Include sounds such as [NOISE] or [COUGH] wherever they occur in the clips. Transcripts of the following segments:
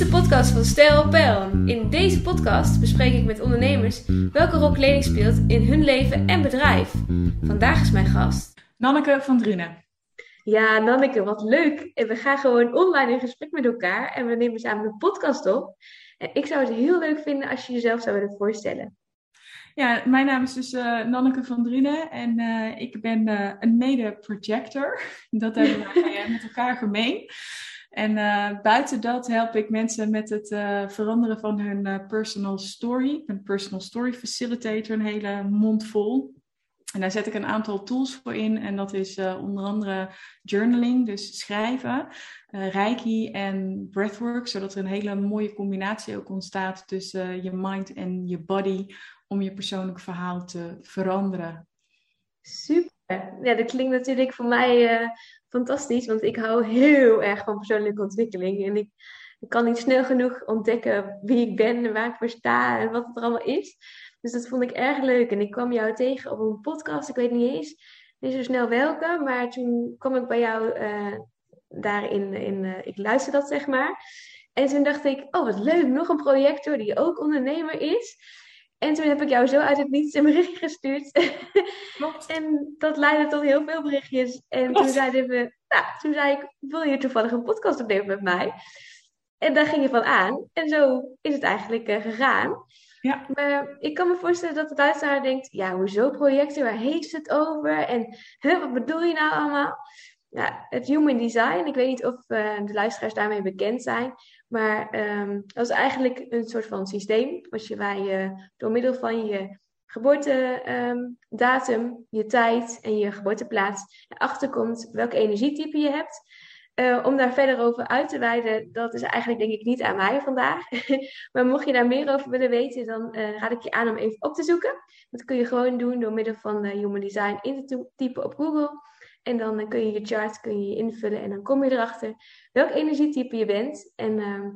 de podcast van Stijl Pel. In deze podcast bespreek ik met ondernemers welke rol kleding speelt in hun leven en bedrijf. Vandaag is mijn gast Nanneke van Drunen. Ja, Nanneke, wat leuk. En we gaan gewoon online in gesprek met elkaar en we nemen samen een podcast op. En ik zou het heel leuk vinden als je jezelf zou willen voorstellen. Ja, mijn naam is dus uh, Nanneke van Drunen en uh, ik ben uh, een mede-projector. [LAUGHS] Dat hebben wij met elkaar gemeen. En uh, buiten dat help ik mensen met het uh, veranderen van hun uh, personal story. Een personal story facilitator, een hele mond vol. En daar zet ik een aantal tools voor in. En dat is onder andere journaling, dus schrijven, reiki en breathwork. Zodat er een hele mooie combinatie ook ontstaat tussen je mind en je body. Om je persoonlijk verhaal te veranderen. Super. Ja, dat klinkt natuurlijk voor mij fantastisch, want ik hou heel erg van persoonlijke ontwikkeling. En ik, ik, kan niet snel genoeg ontdekken wie ik ben en waar ik voor sta en wat het er allemaal is. Dus dat vond ik erg leuk. En ik kwam jou tegen op een podcast, ik weet niet eens, niet zo snel welke, maar toen kwam ik bij jou uh, daarin, in, uh, ik luisterde dat zeg maar. En toen dacht ik, oh wat leuk, nog een projector die ook ondernemer is. En toen heb ik jou zo uit het niets een berichtje gestuurd. [LAUGHS] en dat leidde tot heel veel berichtjes. En toen zeiden we, nou, toen zei ik, wil je toevallig een podcast opnemen met mij? En daar ging je van aan. En zo is het eigenlijk uh, gegaan. Ja. Maar ik kan me voorstellen dat de luisteraar denkt, ja, hoezo projecten? Waar heeft het over? En huh, wat bedoel je nou allemaal? Ja, het human design, ik weet niet of uh, de luisteraars daarmee bekend zijn, maar um, dat is eigenlijk een soort van systeem je, waar je door middel van je geboortedatum, um, je tijd en je geboorteplaats erachter komt welke energietype je hebt. Uh, om daar verder over uit te wijden, dat is eigenlijk denk ik niet aan mij vandaag. [LAUGHS] maar mocht je daar meer over willen weten, dan uh, raad ik je aan om even op te zoeken. Dat kun je gewoon doen door middel van uh, Human Design in te typen op Google. En dan kun je je chart kun je invullen en dan kom je erachter welk energietype je bent. En uh,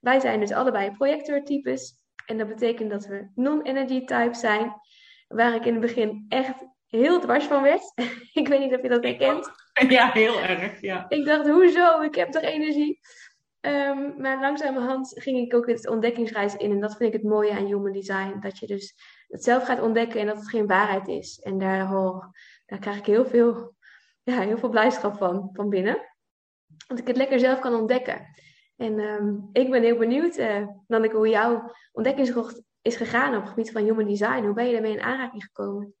wij zijn dus allebei projectortypes. En dat betekent dat we non-energy type zijn. Waar ik in het begin echt heel dwars van werd. [LAUGHS] ik weet niet of je dat herkent. Ja, heel erg. Ja. Ik dacht, hoezo? Ik heb toch energie? Um, maar langzamerhand ging ik ook het ontdekkingsreis in. En dat vind ik het mooie aan human design. Dat je dus het zelf gaat ontdekken en dat het geen waarheid is. En daar, oh, daar krijg ik heel veel ja, heel veel blijdschap van, van binnen. Dat ik het lekker zelf kan ontdekken. En um, ik ben heel benieuwd, uh, Nanneke, hoe jouw ontdekkingstocht is gegaan op het gebied van human design. Hoe ben je daarmee in aanraking gekomen?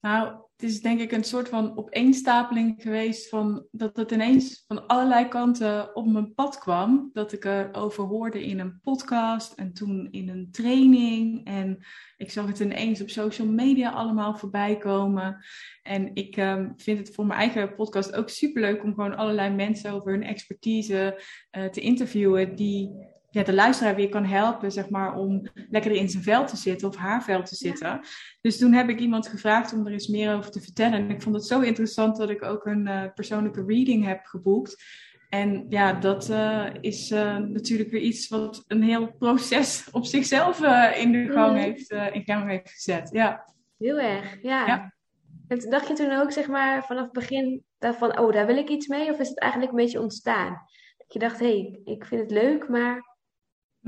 Nou, het is denk ik een soort van opeenstapeling geweest van dat het ineens van allerlei kanten op mijn pad kwam. Dat ik erover hoorde in een podcast en toen in een training. En ik zag het ineens op social media allemaal voorbij komen. En ik um, vind het voor mijn eigen podcast ook superleuk om gewoon allerlei mensen over hun expertise uh, te interviewen die ja, de luisteraar weer kan helpen, zeg maar, om lekker in zijn vel te zitten of haar vel te zitten. Dus toen heb ik iemand gevraagd om er eens meer over te vertellen. En ik vond het zo interessant dat ik ook een uh, persoonlijke reading heb geboekt. En ja, dat uh, is uh, natuurlijk weer iets wat een heel proces [LAUGHS] op zichzelf in de gang Mhm. heeft, in gang heeft gezet. Ja. Heel erg, ja. Ja. En dacht je toen ook, zeg maar, vanaf het begin daarvan, oh, daar wil ik iets mee? Of is het eigenlijk een beetje ontstaan? Dat je dacht, hé, hey, ik vind het leuk, maar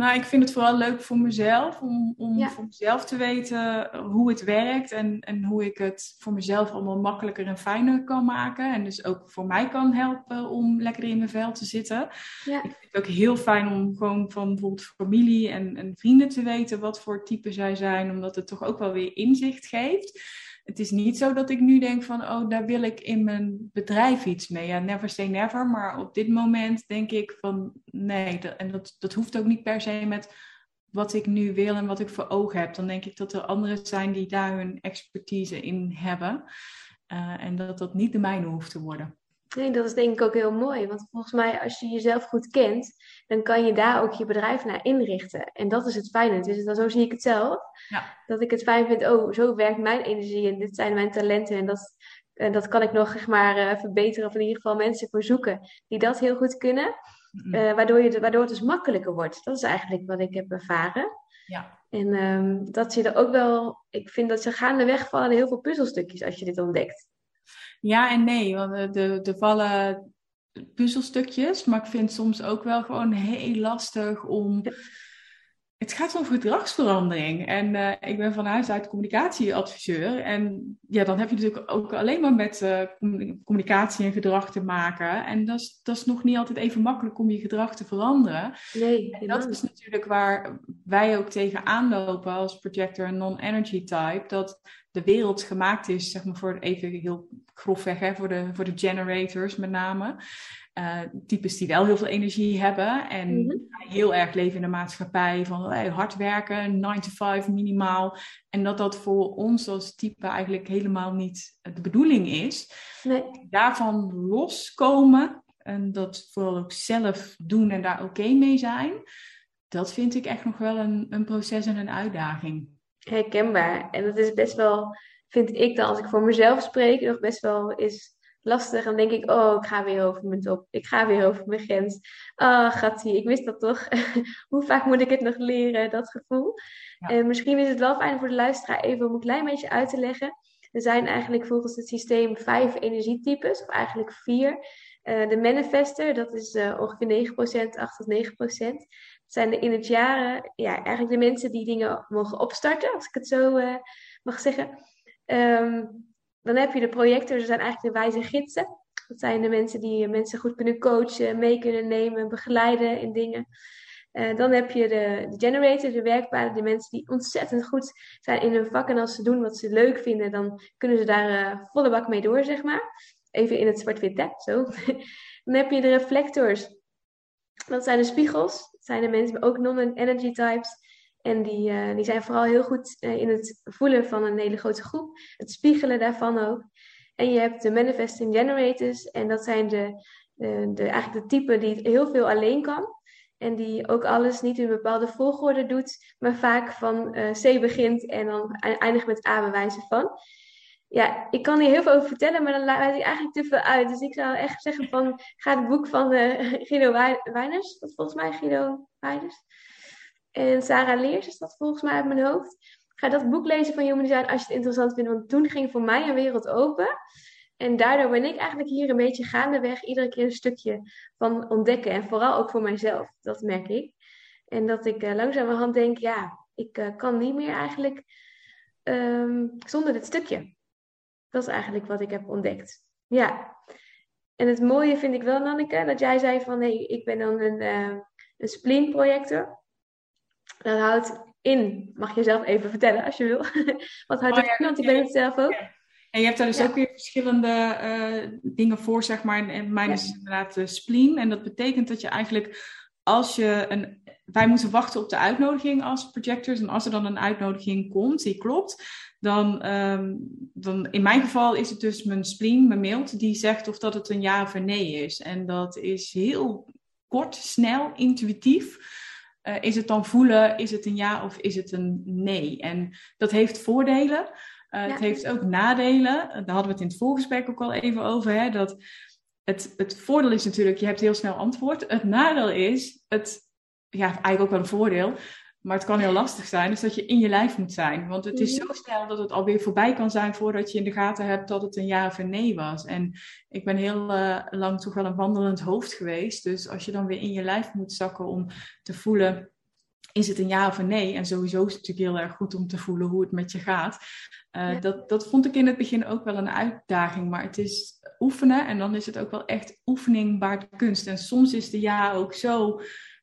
Maar ik vind het vooral leuk voor mezelf, om, om Ja. voor mezelf te weten hoe het werkt en, en hoe ik het voor mezelf allemaal makkelijker en fijner kan maken. En dus ook voor mij kan helpen om lekker in mijn vel te zitten. ja, Ik vind het ook heel fijn om gewoon van bijvoorbeeld familie en, en vrienden te weten wat voor type zij zijn, omdat het toch ook wel weer inzicht geeft. Het is niet zo dat ik nu denk van, oh, daar wil ik in mijn bedrijf iets mee. Ja, never say never, maar op dit moment denk ik van, nee, dat, en dat, dat hoeft ook niet per se met wat ik nu wil en wat ik voor ogen heb. Dan denk ik dat er anderen zijn die daar hun expertise in hebben. Uh, en dat dat niet de mijne hoeft te worden. Nee, dat is denk ik ook heel mooi. Want volgens mij, als je jezelf goed kent, dan kan je daar ook je bedrijf naar inrichten. En dat is het fijne. Dus dan, zo zie ik het zelf. Ja. Dat ik het fijn vind, oh, zo werkt mijn energie en dit zijn mijn talenten. En dat, en dat kan ik nog zeg maar, uh, verbeteren of in ieder geval mensen voor zoeken die dat heel goed kunnen. Mm. Uh, waardoor, je, waardoor het dus makkelijker wordt. Dat is eigenlijk wat ik heb ervaren. Ja. En um, dat je er ook wel, ik vind dat ze gaandeweg vallen heel veel puzzelstukjes als je dit ontdekt. Ja en nee, want er, er vallen puzzelstukjes, maar ik vind het soms ook wel gewoon heel lastig om het gaat om gedragsverandering. En uh, ik ben van huis uit communicatieadviseur. En ja, dan heb je natuurlijk ook alleen maar met uh, communicatie en gedrag te maken. En dat is, dat is nog niet altijd even makkelijk om je gedrag te veranderen. Nee, en dat is natuurlijk waar wij ook tegen aanlopen als projector non-energy type. Dat de wereld gemaakt is, zeg maar voor even heel grofweg, hè, voor, de, voor de generators met name. Uh, types die wel heel veel energie hebben en mhm. heel erg leven in de maatschappij van hey, hard werken, 9 to 5 minimaal. En dat dat voor ons als type eigenlijk helemaal niet de bedoeling is. Nee. Daarvan loskomen en dat vooral ook zelf doen en daar oké mee zijn, dat vind ik echt nog wel een, een proces en een uitdaging. Herkenbaar. En dat is best wel, vind ik dan, als ik voor mezelf spreek, nog best wel is lastig. En denk ik, oh, ik ga weer over mijn top. Ik ga weer over mijn grens. Oh, gaat ik wist dat toch. [LAUGHS] Hoe vaak moet ik het nog leren, dat gevoel. En misschien is het wel fijn voor de luisteraar even om een klein beetje uit te leggen. Er zijn eigenlijk volgens het systeem vijf energietypes, of eigenlijk vier. Uh, de manifester, dat is uh, ongeveer 9%, 8 tot 9%. Zijn in het jaren, ja, eigenlijk de mensen die dingen mogen opstarten, als ik het zo uh, mag zeggen. Um, dan heb je de projectors, dat zijn eigenlijk de wijze gidsen. Dat zijn de mensen die mensen goed kunnen coachen, mee kunnen nemen, begeleiden in dingen. Uh, dan heb je de, de generators, de werkbare, de mensen die ontzettend goed zijn in hun vak. En als ze doen wat ze leuk vinden, dan kunnen ze daar uh, volle bak mee door, zeg maar. Even in het zwart-wit? Zo. [LAUGHS] dan heb je de reflectors. Dat zijn de spiegels. Zijn de mensen, ook non-energy types. En die, uh, die zijn vooral heel goed uh, in het voelen van een hele grote groep, het spiegelen daarvan ook. En je hebt de manifesting generators, en dat zijn de, de, de, eigenlijk de typen die heel veel alleen kan. En die ook alles niet in een bepaalde volgorde doet, maar vaak van C begint en dan eindigt met A bewijzen van. Ja, ik kan hier heel veel over vertellen, maar dan laat ik eigenlijk te veel uit. Dus ik zou echt zeggen van, ga het boek van [LAUGHS] Guido Wijners, dat volgens mij Guido Wijners, en Sarah Leers is dat volgens mij uit mijn hoofd. Ga dat boek lezen van Human Design als je het interessant vindt. Want toen ging voor mij een wereld open. En daardoor ben ik eigenlijk hier een beetje gaandeweg iedere keer een stukje van ontdekken. En vooral ook voor mijzelf. Dat merk ik. En dat ik uh, langzamerhand denk, ja, ik uh, kan niet meer eigenlijk um, zonder dit stukje. Dat is eigenlijk wat ik heb ontdekt. Ja. En het mooie vind ik wel, Nanneke, dat jij zei van, hé, hey, ik ben dan een, uh, een spleen projector. Dat houdt in, mag je zelf even vertellen als je wil. [LAUGHS] Wat houdt oh, dat in? Want ik ben het zelf ook. En je hebt daar dus ook weer verschillende uh, dingen voor, zeg maar. En mijn is inderdaad de spleen. En dat betekent dat je eigenlijk, als je een... Wij moeten wachten op de uitnodiging als projectors. En als er dan een uitnodiging komt, die klopt, dan, um, dan in mijn geval is het dus mijn spleen, mijn mailt, die zegt of dat het een ja of een nee is. En dat is heel kort, snel, intuïtief. Uh, is het dan voelen, is het een ja of is het een nee? En dat heeft voordelen. Uh, Het heeft ook nadelen. Daar hadden we het in het voorgesprek ook al even over. Hè, dat het, het voordeel is natuurlijk, je hebt heel snel antwoord. Het nadeel is, het, ja, eigenlijk ook wel een voordeel. Maar het kan heel lastig zijn, is dat je in je lijf moet zijn. Want het is mhm. zo snel dat het alweer voorbij kan zijn voordat je in de gaten hebt dat het een ja of een nee was. En ik ben heel uh, lang toch wel een wandelend hoofd geweest. Dus als je dan weer in je lijf moet zakken om te voelen, is het een ja of een nee? En sowieso is het natuurlijk heel erg goed om te voelen hoe het met je gaat. Uh, dat, dat vond ik in het begin ook wel een uitdaging. Maar het is oefenen en dan is het ook wel echt oefening baart kunst. En soms is de ja ook zo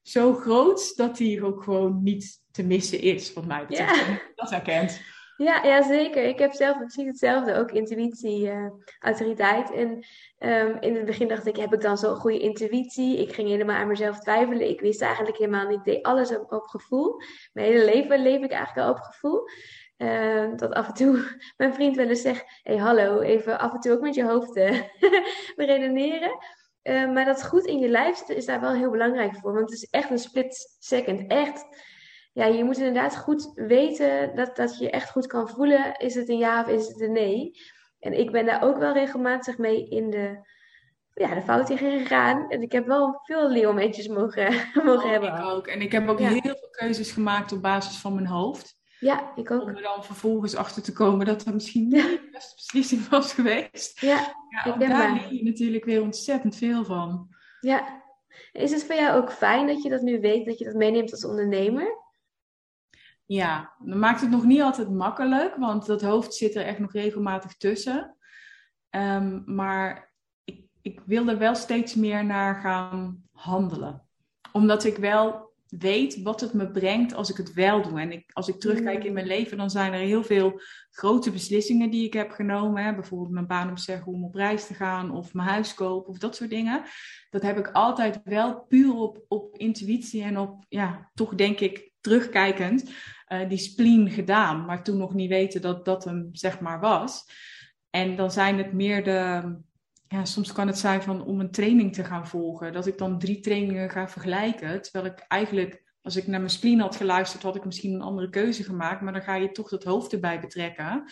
zo groot dat die ook gewoon niet te missen is, wat mij betreft. Dat herkent. Ja, ja, zeker. Ik heb zelf precies hetzelfde, ook intuïtie, uh, autoriteit. En um, in het begin dacht ik, heb ik dan zo'n goede intuïtie? Ik ging helemaal aan mezelf twijfelen. Ik wist eigenlijk helemaal niet, ik deed alles op, op gevoel. Mijn hele leven leef ik eigenlijk al op gevoel. Uh, dat af en toe [LAUGHS] mijn vriend wel eens zegt, hey hallo, even af en toe ook met je hoofd uh, [LAUGHS] redeneren. Uh, maar dat goed in je lijf zitten is daar wel heel belangrijk voor. Want het is echt een split second. Echt, ja, je moet inderdaad goed weten dat, dat je echt goed kan voelen. Is het een ja of is het een nee? En ik ben daar ook wel regelmatig mee in de, ja, de fout in gegaan. En ik heb wel veel leermomentjes mogen, [LAUGHS] mogen oh, hebben. Ik ook. En ik heb ook heel veel keuzes gemaakt op basis van mijn hoofd. Ja, ik ook. Om er dan vervolgens achter te komen dat dat misschien niet de beste beslissing was geweest. Ja, ja ook daar leer je natuurlijk weer ontzettend veel van. Ja. Is het voor jou ook fijn dat je dat nu weet, dat je dat meeneemt als ondernemer? Ja, dan maakt het nog niet altijd makkelijk, want dat hoofd zit er echt nog regelmatig tussen. Um, maar ik, ik wil er wel steeds meer naar gaan handelen. Omdat ik wel weet wat het me brengt als ik het wel doe. En ik, als ik terugkijk in mijn leven, dan zijn er heel veel grote beslissingen die ik heb genomen. Hè? Bijvoorbeeld mijn baan opzeggen om op reis te gaan of mijn huis kopen of dat soort dingen. Dat heb ik altijd wel puur op, op intuïtie en op, ja, toch denk ik terugkijkend, uh, die spleen gedaan. Maar toen nog niet weten dat dat hem zeg maar was. En dan zijn het meer de, ja, soms kan het zijn van om een training te gaan volgen. Dat ik dan drie trainingen ga vergelijken. Terwijl ik eigenlijk, als ik naar mijn spleen had geluisterd, had ik misschien een andere keuze gemaakt. Maar dan ga je toch het hoofd erbij betrekken.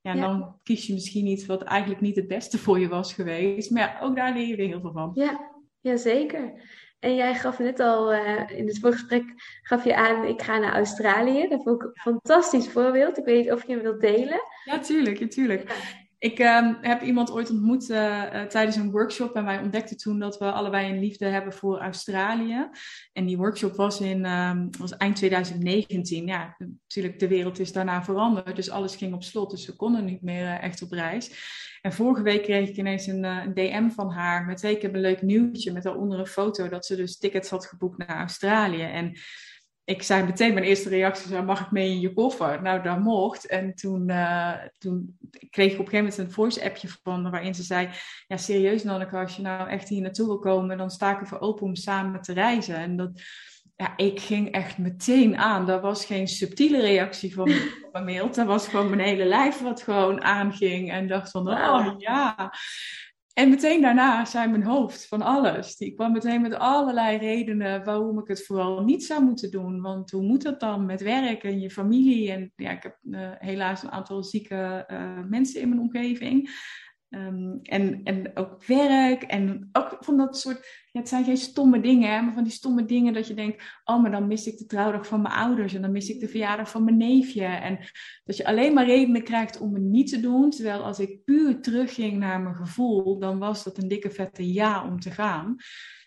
Ja, en dan kies je misschien iets wat eigenlijk niet het beste voor je was geweest. Maar ja, ook daar leer je weer heel veel van. Ja, ja zeker. En jij gaf net al uh, in het voorgesprek gaf je aan, ik ga naar Australië. Dat vond ik een fantastisch voorbeeld. Ik weet niet of je hem wilt delen. Ja, tuurlijk, ja, tuurlijk. Ik uh, heb iemand ooit ontmoet uh, tijdens een workshop en wij ontdekten toen dat we allebei een liefde hebben voor Australië. En die workshop was, in, uh, was eind 2019. Ja, natuurlijk, de wereld is daarna veranderd, dus alles ging op slot, dus we konden niet meer uh, echt op reis. En vorige week kreeg ik ineens een, DM van haar met, ik heb een leuk nieuwtje met daaronder een foto dat ze dus tickets had geboekt naar Australië. En ik zei meteen, mijn eerste reactie zei, mag ik mee in je koffer? Nou, dat mocht. En toen, uh, toen kreeg ik op een gegeven moment een voice-appje van, waarin ze zei, ja, serieus Nanneke, als je nou echt hier naartoe wil komen, dan sta ik ervoor open om samen te reizen. En dat, ja, ik ging echt meteen aan. Dat was geen subtiele reactie van [LAUGHS] mijn mail. Dat was gewoon mijn hele lijf wat gewoon aanging. En dacht van, oh ja. En meteen daarna zei mijn hoofd van alles. Die kwam meteen met allerlei redenen waarom ik het vooral niet zou moeten doen. Want hoe moet dat dan met werk en je familie? En ja, ik heb uh, helaas een aantal zieke uh, mensen in mijn omgeving. Um, en, en ook werk en ook van dat soort, ja, het zijn geen stomme dingen, hè, maar van die stomme dingen dat je denkt, oh, maar dan mis ik de trouwdag van mijn ouders en dan mis ik de verjaardag van mijn neefje. En dat je alleen maar redenen krijgt om het niet te doen, terwijl als ik puur terugging naar mijn gevoel, dan was dat een dikke vette ja om te gaan.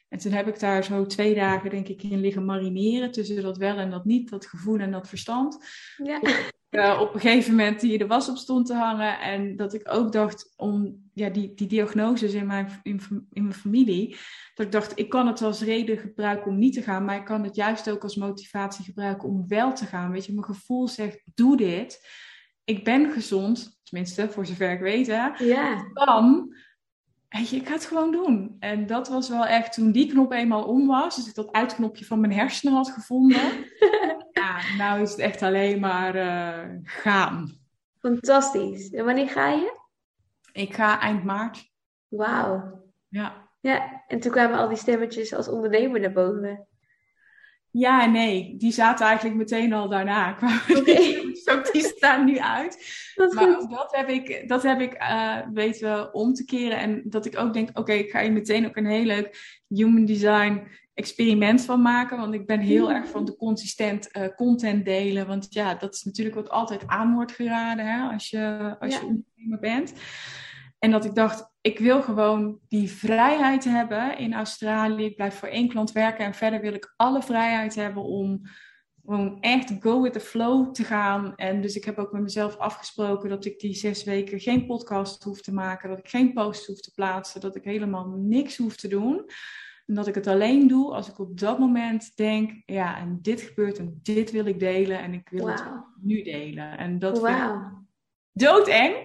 En toen heb ik daar zo twee dagen, denk ik, in liggen marineren tussen dat wel en dat niet, dat gevoel en dat verstand. Ja. Uh, op een gegeven moment die de was op stond te hangen. En dat ik ook dacht om ja, die, die diagnoses in mijn, in, in, mijn familie. Dat ik dacht, ik kan het als reden gebruiken om niet te gaan. Maar ik kan het juist ook als motivatie gebruiken om wel te gaan. Weet je, mijn gevoel zegt, doe dit. Ik ben gezond, tenminste voor zover ik weet. Hè. Ja. Dan, weet je, ik ga het gewoon doen. En dat was wel echt, toen die knop eenmaal om was. Dus ik dat uitknopje van mijn hersenen had gevonden. [LAUGHS] ja, nou is het echt alleen maar uh, gaan. Fantastisch. En wanneer ga je? Ik ga eind maart. Wauw. Ja. Ja, en toen kwamen al die stemmetjes als ondernemer naar boven. Ja nee, die zaten eigenlijk meteen al daarna. [LAUGHS] Okay. die staan nu uit. maar ook dat heb ik, dat heb ik uh, weten om te keren. En dat ik ook denk, oké, ik ga hier meteen ook een heel leuk human design experiment van maken. Want ik ben heel erg van de consistent uh, content delen. Want ja, dat is natuurlijk wat altijd aan wordt geraden hè, als je, als je ondernemer bent. En dat ik dacht, ik wil gewoon die vrijheid hebben in Australië. Ik blijf voor één klant werken en verder wil ik alle vrijheid hebben om gewoon echt go with the flow te gaan. En dus ik heb ook met mezelf afgesproken dat ik die zes weken geen podcast hoef te maken, dat ik geen post hoef te plaatsen, dat ik helemaal niks hoef te doen. En dat ik het alleen doe als ik op dat moment denk, ja, en dit gebeurt en dit wil ik delen en ik wil het nu delen. En dat wow. doodeng,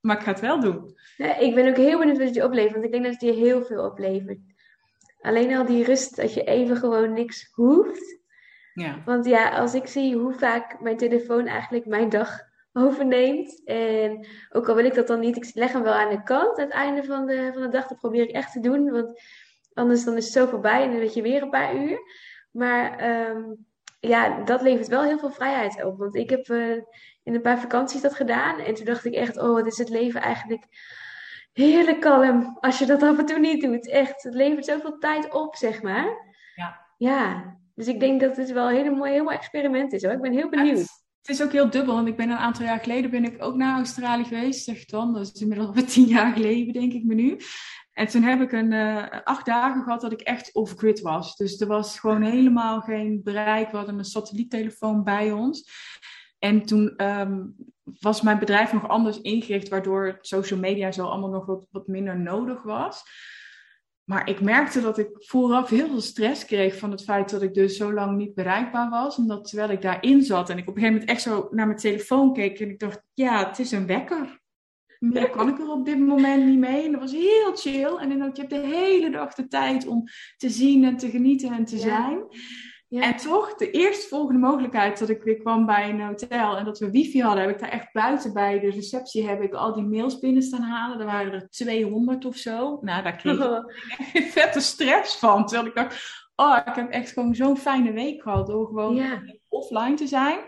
maar ik ga het wel doen. Ja, ik ben ook heel benieuwd wat het je oplevert, want ik denk dat het je heel veel oplevert. Alleen al die rust, dat je even gewoon niks hoeft. Ja. Want ja, als ik zie hoe vaak mijn telefoon eigenlijk mijn dag [LAUGHS] overneemt. En ook al wil ik dat dan niet, ik leg hem wel aan de kant. Aan het einde van de, van de dag, dat probeer ik echt te doen. Want anders dan is het zo voorbij en dan weet je weer een paar uur. Maar ehm, ja, dat levert wel heel veel vrijheid op. Want ik heb uh, in een paar vakanties dat gedaan. En toen dacht ik echt, oh, wat is het leven eigenlijk heerlijk kalm. Als je dat af en toe niet doet. Echt, het levert zoveel tijd op, zeg maar. Ja. Ja, dus ik denk dat het wel een hele heel mooi experiment is hoor. Ik ben heel benieuwd. Het is ook heel dubbel, want ik ben een aantal jaar geleden ben ik ook naar Australië geweest, zegt dan. Dat is inmiddels alweer tien jaar geleden, denk ik me nu. En toen heb ik een uh, acht dagen gehad dat ik echt off-grid was. Dus er was gewoon helemaal geen bereik. We hadden een satelliettelefoon bij ons. En toen um, was mijn bedrijf nog anders ingericht, waardoor social media zo allemaal nog wat, wat minder nodig was. Maar ik merkte dat ik vooraf heel veel stress kreeg van het feit dat ik dus zo lang niet bereikbaar was. Omdat terwijl ik daarin zat en ik op een gegeven moment echt zo naar mijn telefoon keek en ik dacht, ja, het is een wekker. Meer kan ik er op dit moment niet mee. En dat was heel chill. En dan, je hebt de hele dag de tijd om te zien en te genieten en te zijn. En toch, de eerstvolgende mogelijkheid dat ik weer kwam bij een hotel en dat we wifi hadden, heb ik daar echt buiten bij de receptie heb ik al die mails binnen staan halen. Er waren er 200 of zo. Nou, [LAUGHS] daar kreeg ik vette stress van. Terwijl ik dacht, oh, ik heb echt gewoon zo'n fijne week gehad door gewoon offline te zijn.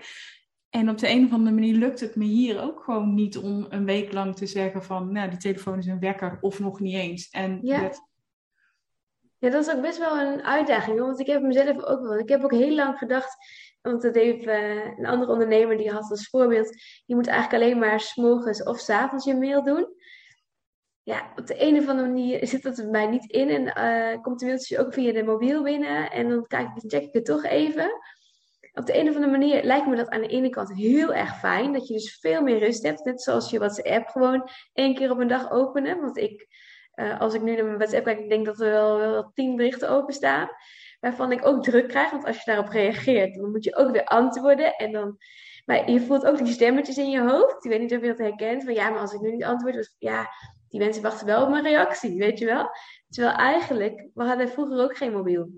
En op de een of andere manier lukt het me hier ook gewoon niet om een week lang te zeggen van, nou, die telefoon is een wekker of nog niet eens. En ja. Ja, dat is ook best wel een uitdaging, want ik heb mezelf ook wel. Ik heb ook heel lang gedacht, want dat heeft uh, een andere ondernemer die had als voorbeeld, je moet eigenlijk alleen maar s'morgens of s'avonds je mail doen. Ja, op de een of andere manier zit dat er mij niet in en uh, komt de mailtje ook via de mobiel binnen en dan kijk, check ik het toch even. Op de een of andere manier lijkt me dat aan de ene kant heel erg fijn, dat je dus veel meer rust hebt, net zoals je WhatsApp gewoon één keer op een dag openen. Want ik uh, als ik nu naar mijn WhatsApp kijk, ik denk dat er wel, wel tien berichten openstaan. Waarvan ik ook druk krijg, want als je daarop reageert, dan moet je ook weer antwoorden. En dan, maar je voelt ook die stemmetjes in je hoofd. Ik weet niet of je dat herkent. Van ja, maar als ik nu niet antwoord, dus ja, die mensen wachten wel op mijn reactie, weet je wel. Terwijl eigenlijk, we hadden vroeger ook geen mobiel.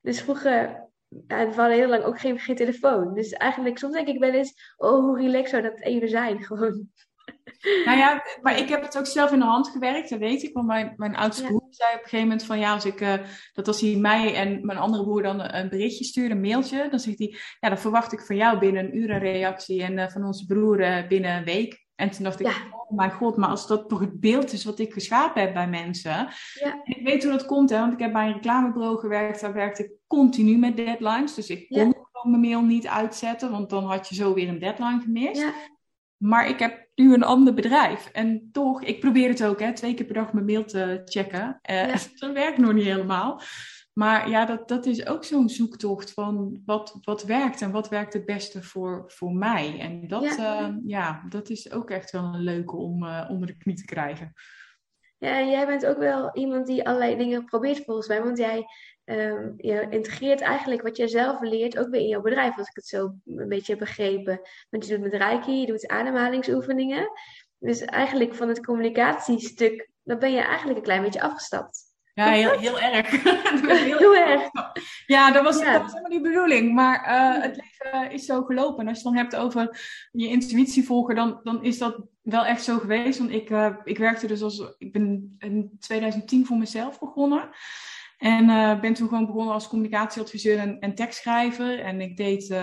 Dus vroeger ja, we hadden heel lang ook geen, geen telefoon. Dus eigenlijk, soms denk ik wel eens, oh, hoe relaxed zou dat even zijn, [LAUGHS] gewoon. Nou ja, maar ik heb het ook zelf in de hand gewerkt, dat weet ik. Want mijn, mijn oudste broer zei op een gegeven moment van ja, als ik, uh, dat als hij mij en mijn andere broer dan een berichtje stuurde, een mailtje, dan zegt hij, ja, dan verwacht ik van jou binnen een uur een reactie en uh, van onze broer uh, binnen een week. En toen dacht ik, oh mijn god, maar als dat toch het beeld is wat ik geschapen heb bij mensen. Ja. ik weet hoe dat komt, hè, want ik heb bij een reclamebureau gewerkt, daar werkte ik continu met deadlines. Dus ik kon gewoon mijn mail niet uitzetten, want dan had je zo weer een deadline gemist. Ja. Maar ik heb nu een ander bedrijf. En toch, ik probeer het ook, hè, twee keer per dag mijn mail te checken. Uh, [LAUGHS] Dat werkt nog niet helemaal. Maar ja, dat, dat is ook zo'n zoektocht van wat, wat werkt en wat werkt het beste voor, voor mij. En dat, ja. Uh, ja dat is ook echt wel een leuke om uh, onder de knie te krijgen. Ja, jij bent ook wel iemand die allerlei dingen probeert volgens mij. Want jij um, je integreert eigenlijk wat jij zelf leert ook weer in jouw bedrijf, als ik het zo een beetje heb begrepen. Want je doet met Reiki, je doet ademhalingsoefeningen. Dus eigenlijk van het communicatiestuk, dan ben je eigenlijk een klein beetje afgestapt. Ja, heel, heel erg. [LAUGHS] heel, heel erg. Ja, dat was, ja. dat was helemaal niet de bedoeling. Maar uh, het leven is zo gelopen. En als je het dan hebt over je intuïtie volgen, dan, dan is dat wel echt zo geweest. Want ik, uh, ik werkte dus als... Ik ben in 2010 voor mezelf begonnen. En uh, ben toen gewoon begonnen als communicatieadviseur en, en tekstschrijver. En ik deed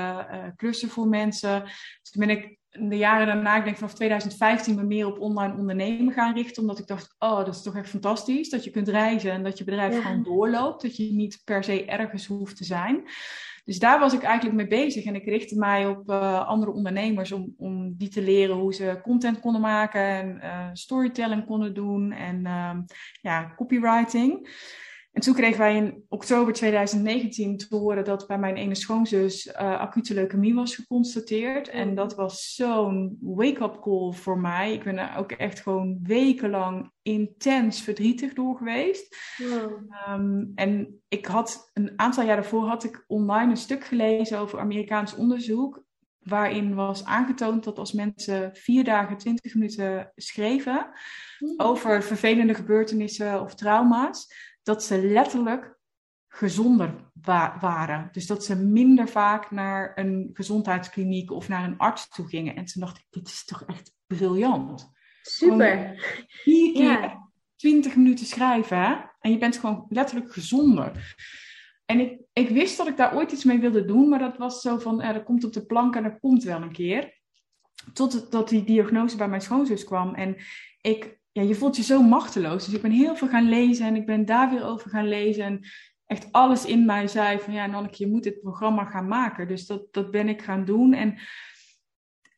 klussen voor mensen. Dus toen ben ik de jaren daarna, ik denk vanaf 2015, me meer op online ondernemen gaan richten. Omdat ik dacht, oh, dat is toch echt fantastisch. Dat je kunt reizen en dat je bedrijf ja. gewoon doorloopt. Dat je niet per se ergens hoeft te zijn. Dus daar was ik eigenlijk mee bezig. En ik richtte mij op uh, andere ondernemers om, om die te leren hoe ze content konden maken. En uh, storytelling konden doen. En uh, ja, copywriting. En toen kregen wij in oktober 2019 te horen dat bij mijn ene schoonzus uh, acute leukemie was geconstateerd. En dat was zo'n wake-up call voor mij. Ik ben er ook echt gewoon wekenlang intens verdrietig door geweest. Wow. Um, en ik had een aantal jaar daarvoor had ik online een stuk gelezen over Amerikaans onderzoek. Waarin was aangetoond dat als mensen vier dagen 20 minuten schreven mm. over vervelende gebeurtenissen of trauma's, dat ze letterlijk gezonder wa waren. Dus dat ze minder vaak naar een gezondheidskliniek of naar een arts toe gingen. En toen dacht ik, dit is toch echt briljant. Super. vier keer ja. 20 minuten schrijven, hè? En je bent gewoon letterlijk gezonder. En ik, ik wist dat ik daar ooit iets mee wilde doen, maar dat was zo van, eh, dat komt op de plank en dat komt wel een keer. Totdat die diagnose bij mijn schoonzus kwam. En ik ja, je voelt je zo machteloos. Dus ik ben heel veel gaan lezen en ik ben daar weer over gaan lezen. En echt alles in mij zei van ja, Nanneke, je moet dit programma gaan maken. Dus dat, dat ben ik gaan doen. En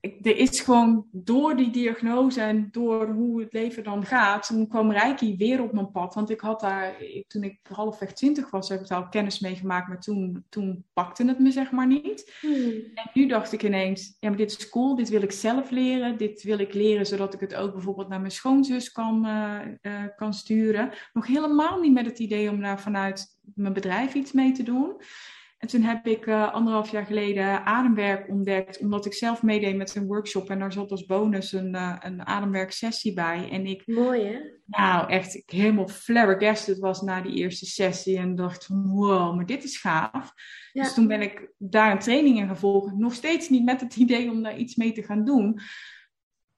er is gewoon door die diagnose en door hoe het leven dan gaat, toen kwam Reiki weer op mijn pad. Want ik had daar, toen ik halfweg twintig was, heb ik daar al kennis mee gemaakt, maar toen, toen pakte het me zeg maar niet. Hmm. En nu dacht ik ineens, ja maar dit is cool, dit wil ik zelf leren. Dit wil ik leren zodat ik het ook bijvoorbeeld naar mijn schoonzus kan, uh, uh, kan sturen. Nog helemaal niet met het idee om daar vanuit mijn bedrijf iets mee te doen. En toen heb ik uh, anderhalf jaar geleden ademwerk ontdekt, omdat ik zelf meedeed met een workshop en daar zat als bonus een, uh, een ademwerksessie bij. En ik, Mooi hè? Nou, echt ik helemaal flabbergasted was na die eerste sessie en dacht van wow, maar dit is gaaf. Dus toen ben ik daar een training in gevolgd, nog steeds niet met het [LAUGHS] idee om daar iets mee te gaan doen.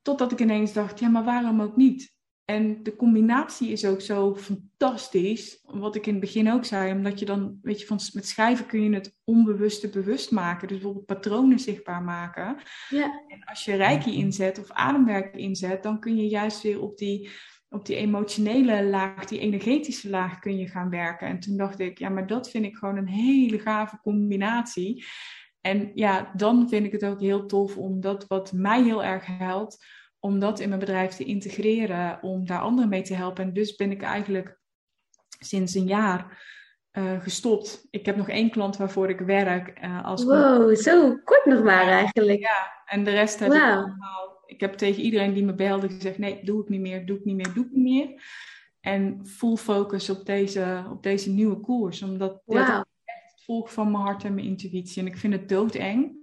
Totdat ik ineens dacht, ja, maar waarom ook niet? En de combinatie is ook zo fantastisch. Wat ik in het begin ook zei, omdat je dan, weet je, van, met schrijven kun je het onbewuste bewust maken. Dus bijvoorbeeld patronen zichtbaar maken. Ja. En als je reiki inzet of ademwerk inzet, dan kun je juist weer op die, op die emotionele laag, die energetische laag kun je gaan werken. En toen dacht ik, ja, maar dat vind ik gewoon een hele gave combinatie. En ja, dan vind ik het ook heel tof om dat wat mij heel erg helpt om dat in mijn bedrijf te integreren, om daar anderen mee te helpen. En dus ben ik eigenlijk sinds een jaar uh, gestopt. Ik heb nog één klant waarvoor ik werk. Uh, als wow, zo kort nog maar eigenlijk. Ja, en de rest heb wow. ik allemaal. Ik heb tegen iedereen die me belde gezegd: nee, doe ik niet meer, doe ik niet meer, doe ik niet meer. En full focus op deze, op deze nieuwe koers. Omdat wow. dit echt het volk van mijn hart en mijn intuïtie. En ik vind het doodeng.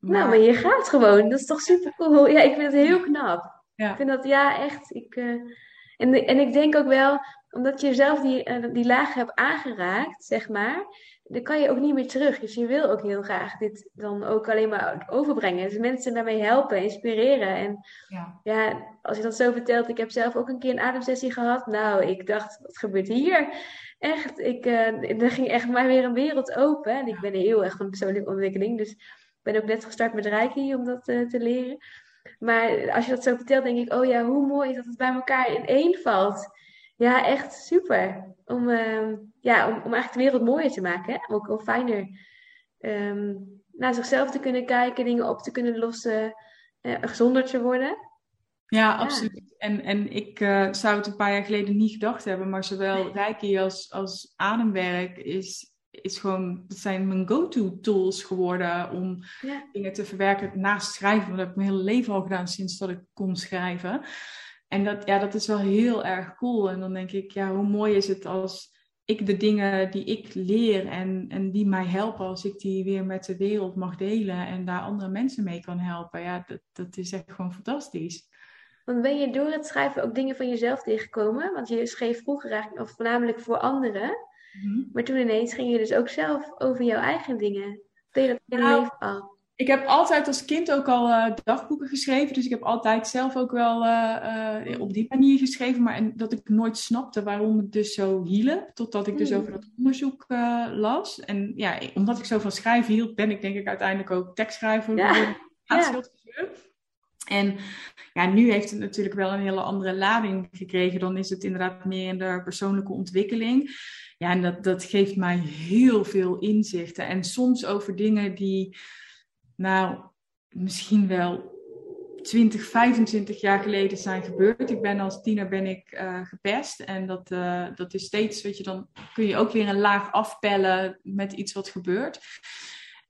Nou, maar je gaat gewoon. Dat is toch super cool. Ja, ik vind het heel knap. Ja. Ik vind dat, ja, echt. Ik, uh, en, en ik denk ook wel, omdat je zelf die, uh, die laag hebt aangeraakt, zeg maar, dan kan je ook niet meer terug. Dus je wil ook heel graag dit dan ook alleen maar overbrengen. Dus mensen daarmee helpen, inspireren. En ja. ja, als je dat zo vertelt, ik heb zelf ook een keer een ademsessie gehad. Nou, ik dacht, wat gebeurt hier? Echt, ik, uh, er ging echt maar weer een wereld open. En ik ben heel erg van persoonlijke ontwikkeling, dus ben ook net gestart met Reiki om dat uh, te leren. Maar als je dat zo vertelt, denk ik, oh ja, hoe mooi is dat het bij elkaar in één valt. Ja, echt super. Om, uh, ja, om, om eigenlijk de wereld mooier te maken. Hè? Ook wel fijner um, naar zichzelf te kunnen kijken, dingen op te kunnen lossen, uh, gezonder te worden. Ja, absoluut. En, en ik uh, zou het een paar jaar geleden niet gedacht hebben, maar zowel Reiki als, als ademwerk is is gewoon, dat zijn mijn go-to tools geworden om ja. dingen te verwerken naast schrijven. Want dat heb ik mijn hele leven al gedaan sinds dat ik kon schrijven. En dat, ja, dat is wel heel erg cool. En dan denk ik, ja, hoe mooi is het als ik de dingen die ik leer en, en die mij helpen, als ik die weer met de wereld mag delen en daar andere mensen mee kan helpen. Ja, dat, dat is echt gewoon fantastisch. Want ben je door het schrijven ook dingen van jezelf tegengekomen? Want je schreef vroeger eigenlijk, of voornamelijk voor anderen. Mhm. Maar toen ineens ging je dus ook zelf over jouw eigen dingen. Je in nou, leven al? Ik heb altijd als kind ook al uh, dagboeken geschreven. Dus ik heb altijd zelf ook wel uh, uh, op die manier geschreven. Maar en dat ik nooit snapte waarom het dus zo hielp. Totdat ik dus mm. over dat onderzoek las. En ja, omdat ik zo van schrijven hield, ben ik denk ik uiteindelijk ook tekstschrijver ja. ja. En ja, nu heeft het natuurlijk wel een hele andere lading gekregen. Dan is het inderdaad meer in de persoonlijke ontwikkeling. Ja, en dat, dat geeft mij heel veel inzichten. En soms over dingen die, nou, misschien wel 20, 25 jaar geleden zijn gebeurd. Ik ben als tiener ben ik uh, gepest. En dat, uh, dat is steeds, weet je, dan kun je ook weer een laag afpellen met iets wat gebeurt.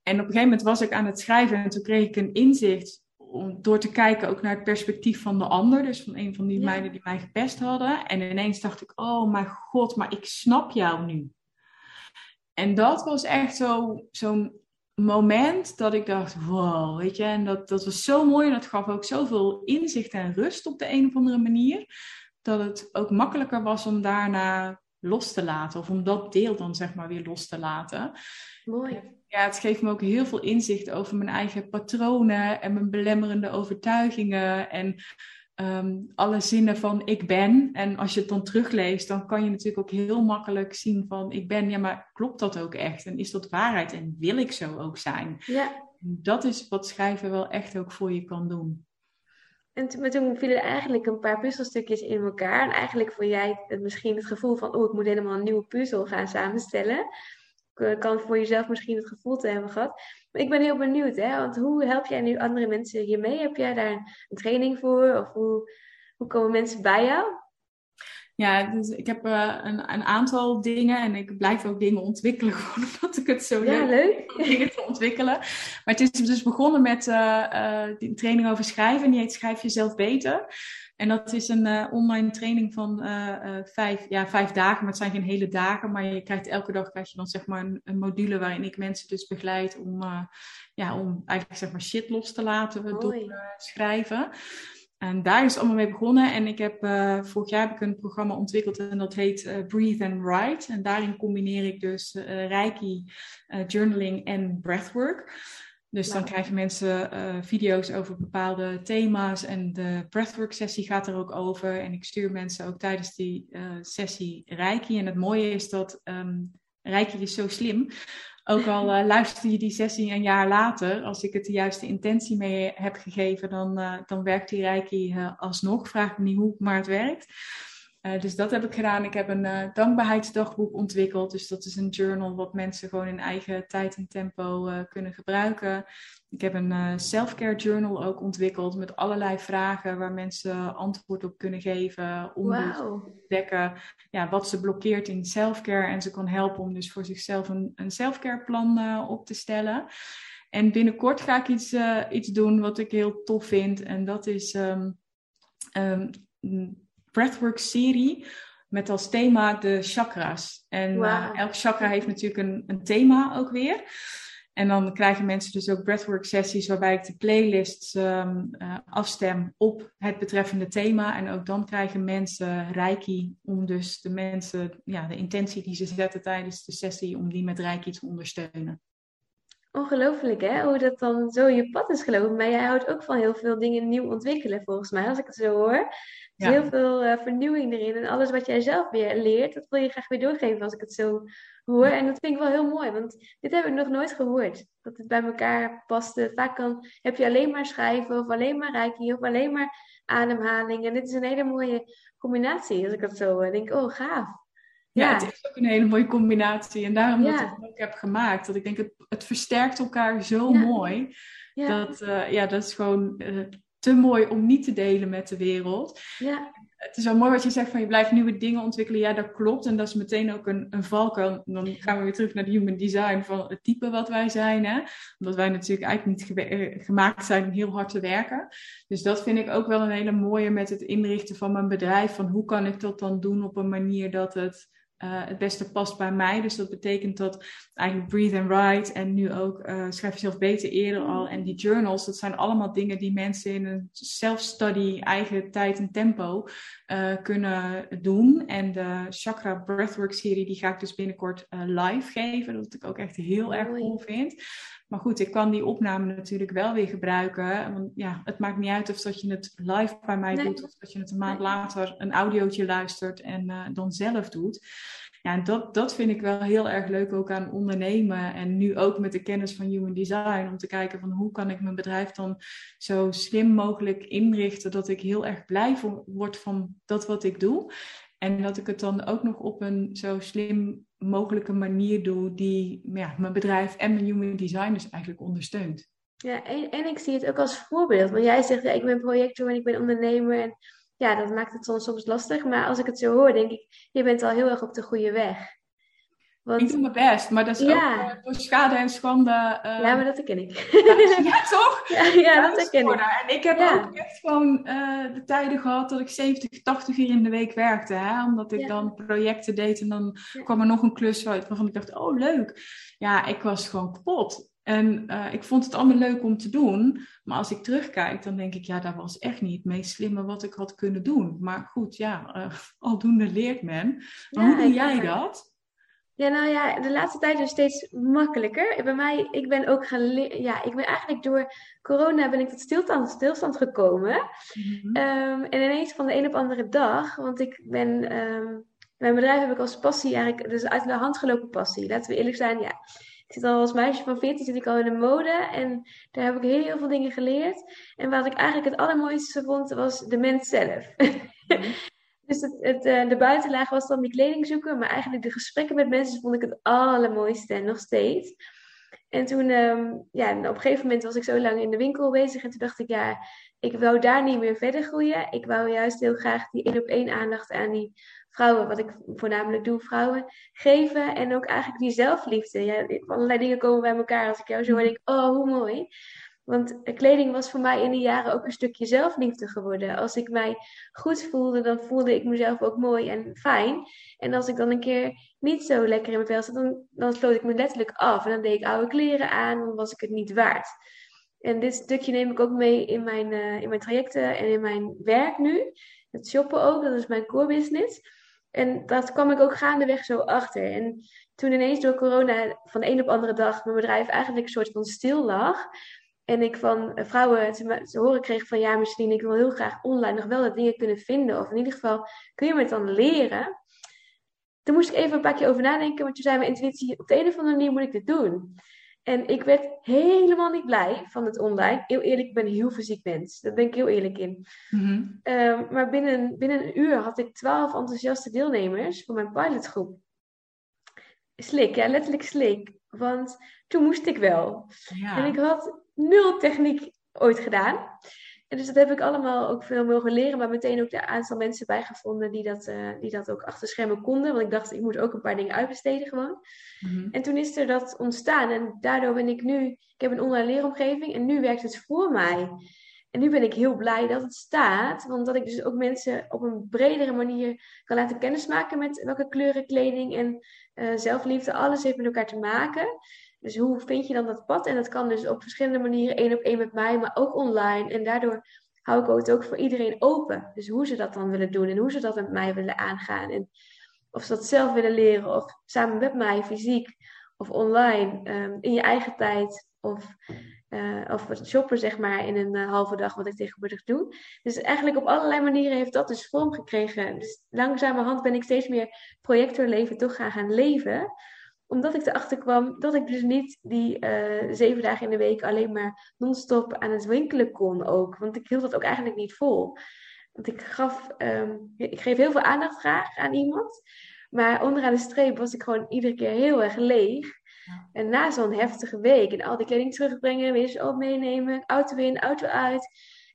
En op een gegeven moment was ik aan het schrijven en toen kreeg ik een inzicht om, door te kijken ook naar het perspectief van de ander. Dus van een van die meiden die mij gepest hadden. En ineens dacht ik, oh mijn god, maar ik snap jou nu. En dat was echt zo'n moment dat ik dacht, wow, weet je. En dat, dat was zo mooi en dat gaf ook zoveel inzicht en rust op de een of andere manier. Dat het ook makkelijker was om daarna los te laten. Of om dat deel dan zeg maar weer los te laten. Mooi ja, het geeft me ook heel veel inzicht over mijn eigen patronen en mijn belemmerende overtuigingen en um, alle zinnen van ik ben. En als je het dan terugleest, dan kan je natuurlijk ook heel makkelijk zien van ik ben, ja, maar klopt dat ook echt? En is dat waarheid? En wil ik zo ook zijn? Ja. Dat is wat schrijven wel echt ook voor je kan doen. En toen, toen vielen eigenlijk een paar puzzelstukjes in elkaar. En eigenlijk vond jij het misschien het gevoel van, oh, ik moet helemaal een nieuwe puzzel gaan samenstellen. Kan voor jezelf misschien het gevoel te hebben gehad. Maar ik ben heel benieuwd, hè? Want hoe help jij nu andere mensen hiermee? Heb jij daar een training voor? Of hoe, hoe komen mensen bij jou? Ja, dus ik heb uh, een, een, aantal dingen en ik blijf ook dingen ontwikkelen, [LAUGHS] gewoon omdat ik het zo ja, leuk vind om dingen te ontwikkelen. Maar het is dus begonnen met uh, uh, die training over schrijven, die heet Schrijf jezelf beter. En dat is een online training van vijf, ja, vijf dagen, maar het zijn geen hele dagen. Maar je krijgt elke dag krijg je dan zeg maar een, een module waarin ik mensen dus begeleid om, ja, om eigenlijk zeg maar shit los te laten door schrijven. En daar is het allemaal mee begonnen. En ik heb uh, vorig jaar heb ik een programma ontwikkeld en dat heet uh, Breathe and Write. En daarin combineer ik dus uh, Reiki, journaling en breathwork. Dus dan krijgen mensen video's over bepaalde thema's en de breathwork sessie gaat er ook over. En ik stuur mensen ook tijdens die sessie Reiki. En het mooie is dat um, Reiki is zo slim. Ook al uh, luister je die sessie een jaar later, als ik het de juiste intentie mee heb gegeven, dan, uh, dan werkt die Reiki uh, alsnog. Vraag me niet hoe, maar het werkt. Dus dat heb ik gedaan. Ik heb een dankbaarheidsdagboek ontwikkeld. Dus dat is een journal wat mensen gewoon in eigen tijd en tempo kunnen gebruiken. Ik heb een self-care journal ook ontwikkeld met allerlei vragen waar mensen antwoord op kunnen geven. Om dus te ontdekken ja, wat ze blokkeert in self-care. En ze kan helpen om dus voor zichzelf een, een self-care plan op te stellen. En binnenkort ga ik iets, iets doen wat ik heel tof vind. En dat is um, um, een breathwork serie met als thema de chakra's. En wow. elk chakra heeft natuurlijk een, een thema ook weer. En dan krijgen mensen dus ook breathwork sessies waarbij ik de playlists um, uh, afstem op het betreffende thema. En ook dan krijgen mensen reiki om dus de mensen, ja, de intentie die ze zetten tijdens de sessie, om die met reiki te ondersteunen. Ongelooflijk hè, hoe dat dan zo je pad is gelopen. Maar jij houdt ook van heel veel dingen nieuw ontwikkelen volgens mij, als ik het zo hoor. Ja. Heel veel uh, vernieuwing erin. En alles wat jij zelf weer leert, dat wil je graag weer doorgeven als ik het zo hoor. En dat vind ik wel heel mooi, want dit heb ik nog nooit gehoord. Dat het bij elkaar paste. Vaak kan, heb je alleen maar schrijven, of alleen maar reiki, of alleen maar ademhaling. En dit is een hele mooie combinatie, als ik het zo uh, denk. Oh, gaaf. Ja, het is ook een hele mooie combinatie. En daarom dat ik het ook heb gemaakt. Dat ik denk, het, het versterkt elkaar zo mooi. Dat, uh, ja, dat is gewoon uh, te mooi om niet te delen met de wereld. Ja. Het is wel mooi wat je zegt van je blijft nieuwe dingen ontwikkelen. Ja, dat klopt. En dat is meteen ook een, een valkuil. Dan gaan we weer terug naar de human design van het type wat wij zijn. Hè? Omdat wij natuurlijk eigenlijk niet ge gemaakt zijn om heel hard te werken. Dus dat vind ik ook wel een hele mooie met het inrichten van mijn bedrijf. Van hoe kan ik dat dan doen op een manier dat het uh, het beste past bij mij. Dus dat betekent dat eigenlijk Breathe and Write en nu ook uh, Schrijf jezelf beter eerder al en die journals, dat zijn allemaal dingen die mensen in een self-study, eigen tijd en tempo uh, kunnen doen. En de Chakra Breathwork serie, die ga ik dus binnenkort live geven, dat ik ook echt heel erg cool vind. Maar goed, ik kan die opname natuurlijk wel weer gebruiken. Want ja, het maakt niet uit of dat je het live bij mij doet, of dat je het een maand later een audiootje luistert en uh, dan zelf doet. Ja, en dat, dat vind ik wel heel erg leuk ook aan ondernemen. En nu ook met de kennis van Human Design. Om te kijken van hoe kan ik mijn bedrijf dan zo slim mogelijk inrichten. Dat ik heel erg blij word van dat wat ik doe. En dat ik het dan ook nog op een zo slim mogelijke manier doe die ja, mijn bedrijf en mijn human design dus eigenlijk ondersteunt. Ja, en, en ik zie het ook als voorbeeld. Want jij zegt, ja, ik ben projector en ik ben ondernemer. En ja, dat maakt het soms, soms lastig. Maar als ik het zo hoor, denk ik, je bent al heel erg op de goede weg. Want... Ik doe mijn best, maar dat is ja. ook uh, door schade en schande. Uh... Ja, maar dat ken ik. ja, toch? [LAUGHS] Ja, ja dat ken ik. En ik heb ook echt gewoon uh, de tijden gehad dat ik 70, 80 uur in de week werkte. Hè? Omdat ik dan projecten deed en dan kwam er nog een klus uit waarvan ik dacht, oh leuk. Ja, ik was gewoon kapot. En ik vond het allemaal leuk om te doen. Maar als ik terugkijk, dan denk ik, ja, dat was echt niet het meest slimme wat ik had kunnen doen. Maar goed, ja, [LAUGHS] aldoende leert men. Maar hoe doe jij dat? Ja, nou ja, de laatste tijd is steeds makkelijker. Bij mij, ik ben ook gaan ja, ik ben eigenlijk door corona ben ik tot stilstand, stilstand gekomen. Mm um, en ineens van de een op de andere dag, want ik ben, um, mijn bedrijf heb ik als passie eigenlijk, dus uit de hand gelopen passie. Laten we eerlijk zijn, ja. Ik zit al als meisje van 14 zit ik al in de mode en daar heb ik heel veel dingen geleerd. En wat ik eigenlijk het allermooiste vond, was de mens zelf. Mm [LAUGHS] Dus het, uh, de buitenlaag was dan die kleding zoeken, maar eigenlijk de gesprekken met mensen vond ik het allermooiste en nog steeds. En toen, um, ja, op een gegeven moment was ik zo lang in de winkel bezig en toen dacht ik, ja, ik wou daar niet meer verder groeien. Ik wou juist heel graag die één op één aandacht aan die vrouwen, wat ik voornamelijk doe, vrouwen, geven. En ook eigenlijk die zelfliefde. Ja, allerlei dingen komen bij elkaar. Als ik jou zo denk oh, hoe mooi. Want kleding was voor mij in die jaren ook een stukje zelfliefde geworden. Als ik mij goed voelde, dan voelde ik mezelf ook mooi en fijn. En als ik dan een keer niet zo lekker in mijn vel zat, dan, dan sloot ik me letterlijk af. En dan deed ik oude kleren aan, dan was ik het niet waard. En dit stukje neem ik ook mee in mijn, uh, in mijn trajecten en in mijn werk nu. Het shoppen ook, dat is mijn core business. En dat kwam ik ook gaandeweg zo achter. En toen ineens door corona van de een op andere dag mijn bedrijf eigenlijk een soort van stil lag. En ik van eh, vrouwen te, horen kreeg van ja, misschien ik wil heel graag online nog wel dat dingen kunnen vinden. Of in ieder geval kun je me het dan leren. Toen moest ik even een paar keer over nadenken. Want toen zei mijn intuïtie, op de een of andere manier moet ik dit doen. En ik werd helemaal niet blij van het online. Heel eerlijk, ik ben een heel fysiek mens. Daar ben ik heel eerlijk in. Mhm. Ehm, maar binnen, binnen een uur had ik twaalf enthousiaste deelnemers voor mijn pilotgroep. Slik, ja, letterlijk slik. Want toen moest ik wel. Ja. En ik had nul techniek ooit gedaan. En dus dat heb ik allemaal ook veel mogen leren, maar meteen ook de aantal mensen bijgevonden die dat, uh, die dat ook achter schermen konden. Want ik dacht, ik moet ook een paar dingen uitbesteden gewoon. Mhm. En toen is er dat ontstaan en daardoor ben ik nu, ik heb een online leeromgeving en nu werkt het voor mij. En nu ben ik heel blij dat het staat, want dat ik dus ook mensen op een bredere manier kan laten kennismaken met welke kleuren kleding en uh, zelfliefde, alles heeft met elkaar te maken. Dus hoe vind je dan dat pad? En dat kan dus op verschillende manieren, één op één met mij, maar ook online. En daardoor hou ik het ook voor iedereen open. Dus hoe ze dat dan willen doen en hoe ze dat met mij willen aangaan. En of ze dat zelf willen leren of samen met mij, fysiek of online, ehm, in je eigen tijd. Of, uh, of shoppen, zeg maar, in een uh, halve dag, wat ik tegenwoordig doe. Dus eigenlijk op allerlei manieren heeft dat dus vorm gekregen. Dus langzamerhand ben ik steeds meer projectorleven toch gaan gaan leven omdat ik erachter kwam dat ik dus niet die uh, zeven dagen in de week alleen maar non-stop aan het winkelen kon ook. Want ik hield dat ook eigenlijk niet vol. Want ik gaf, um, ik geef heel veel aandacht graag aan iemand. Maar onderaan de streep was ik gewoon iedere keer heel erg leeg. En na zo'n heftige week en al die kleding terugbrengen, weer eens op meenemen, auto in, auto uit,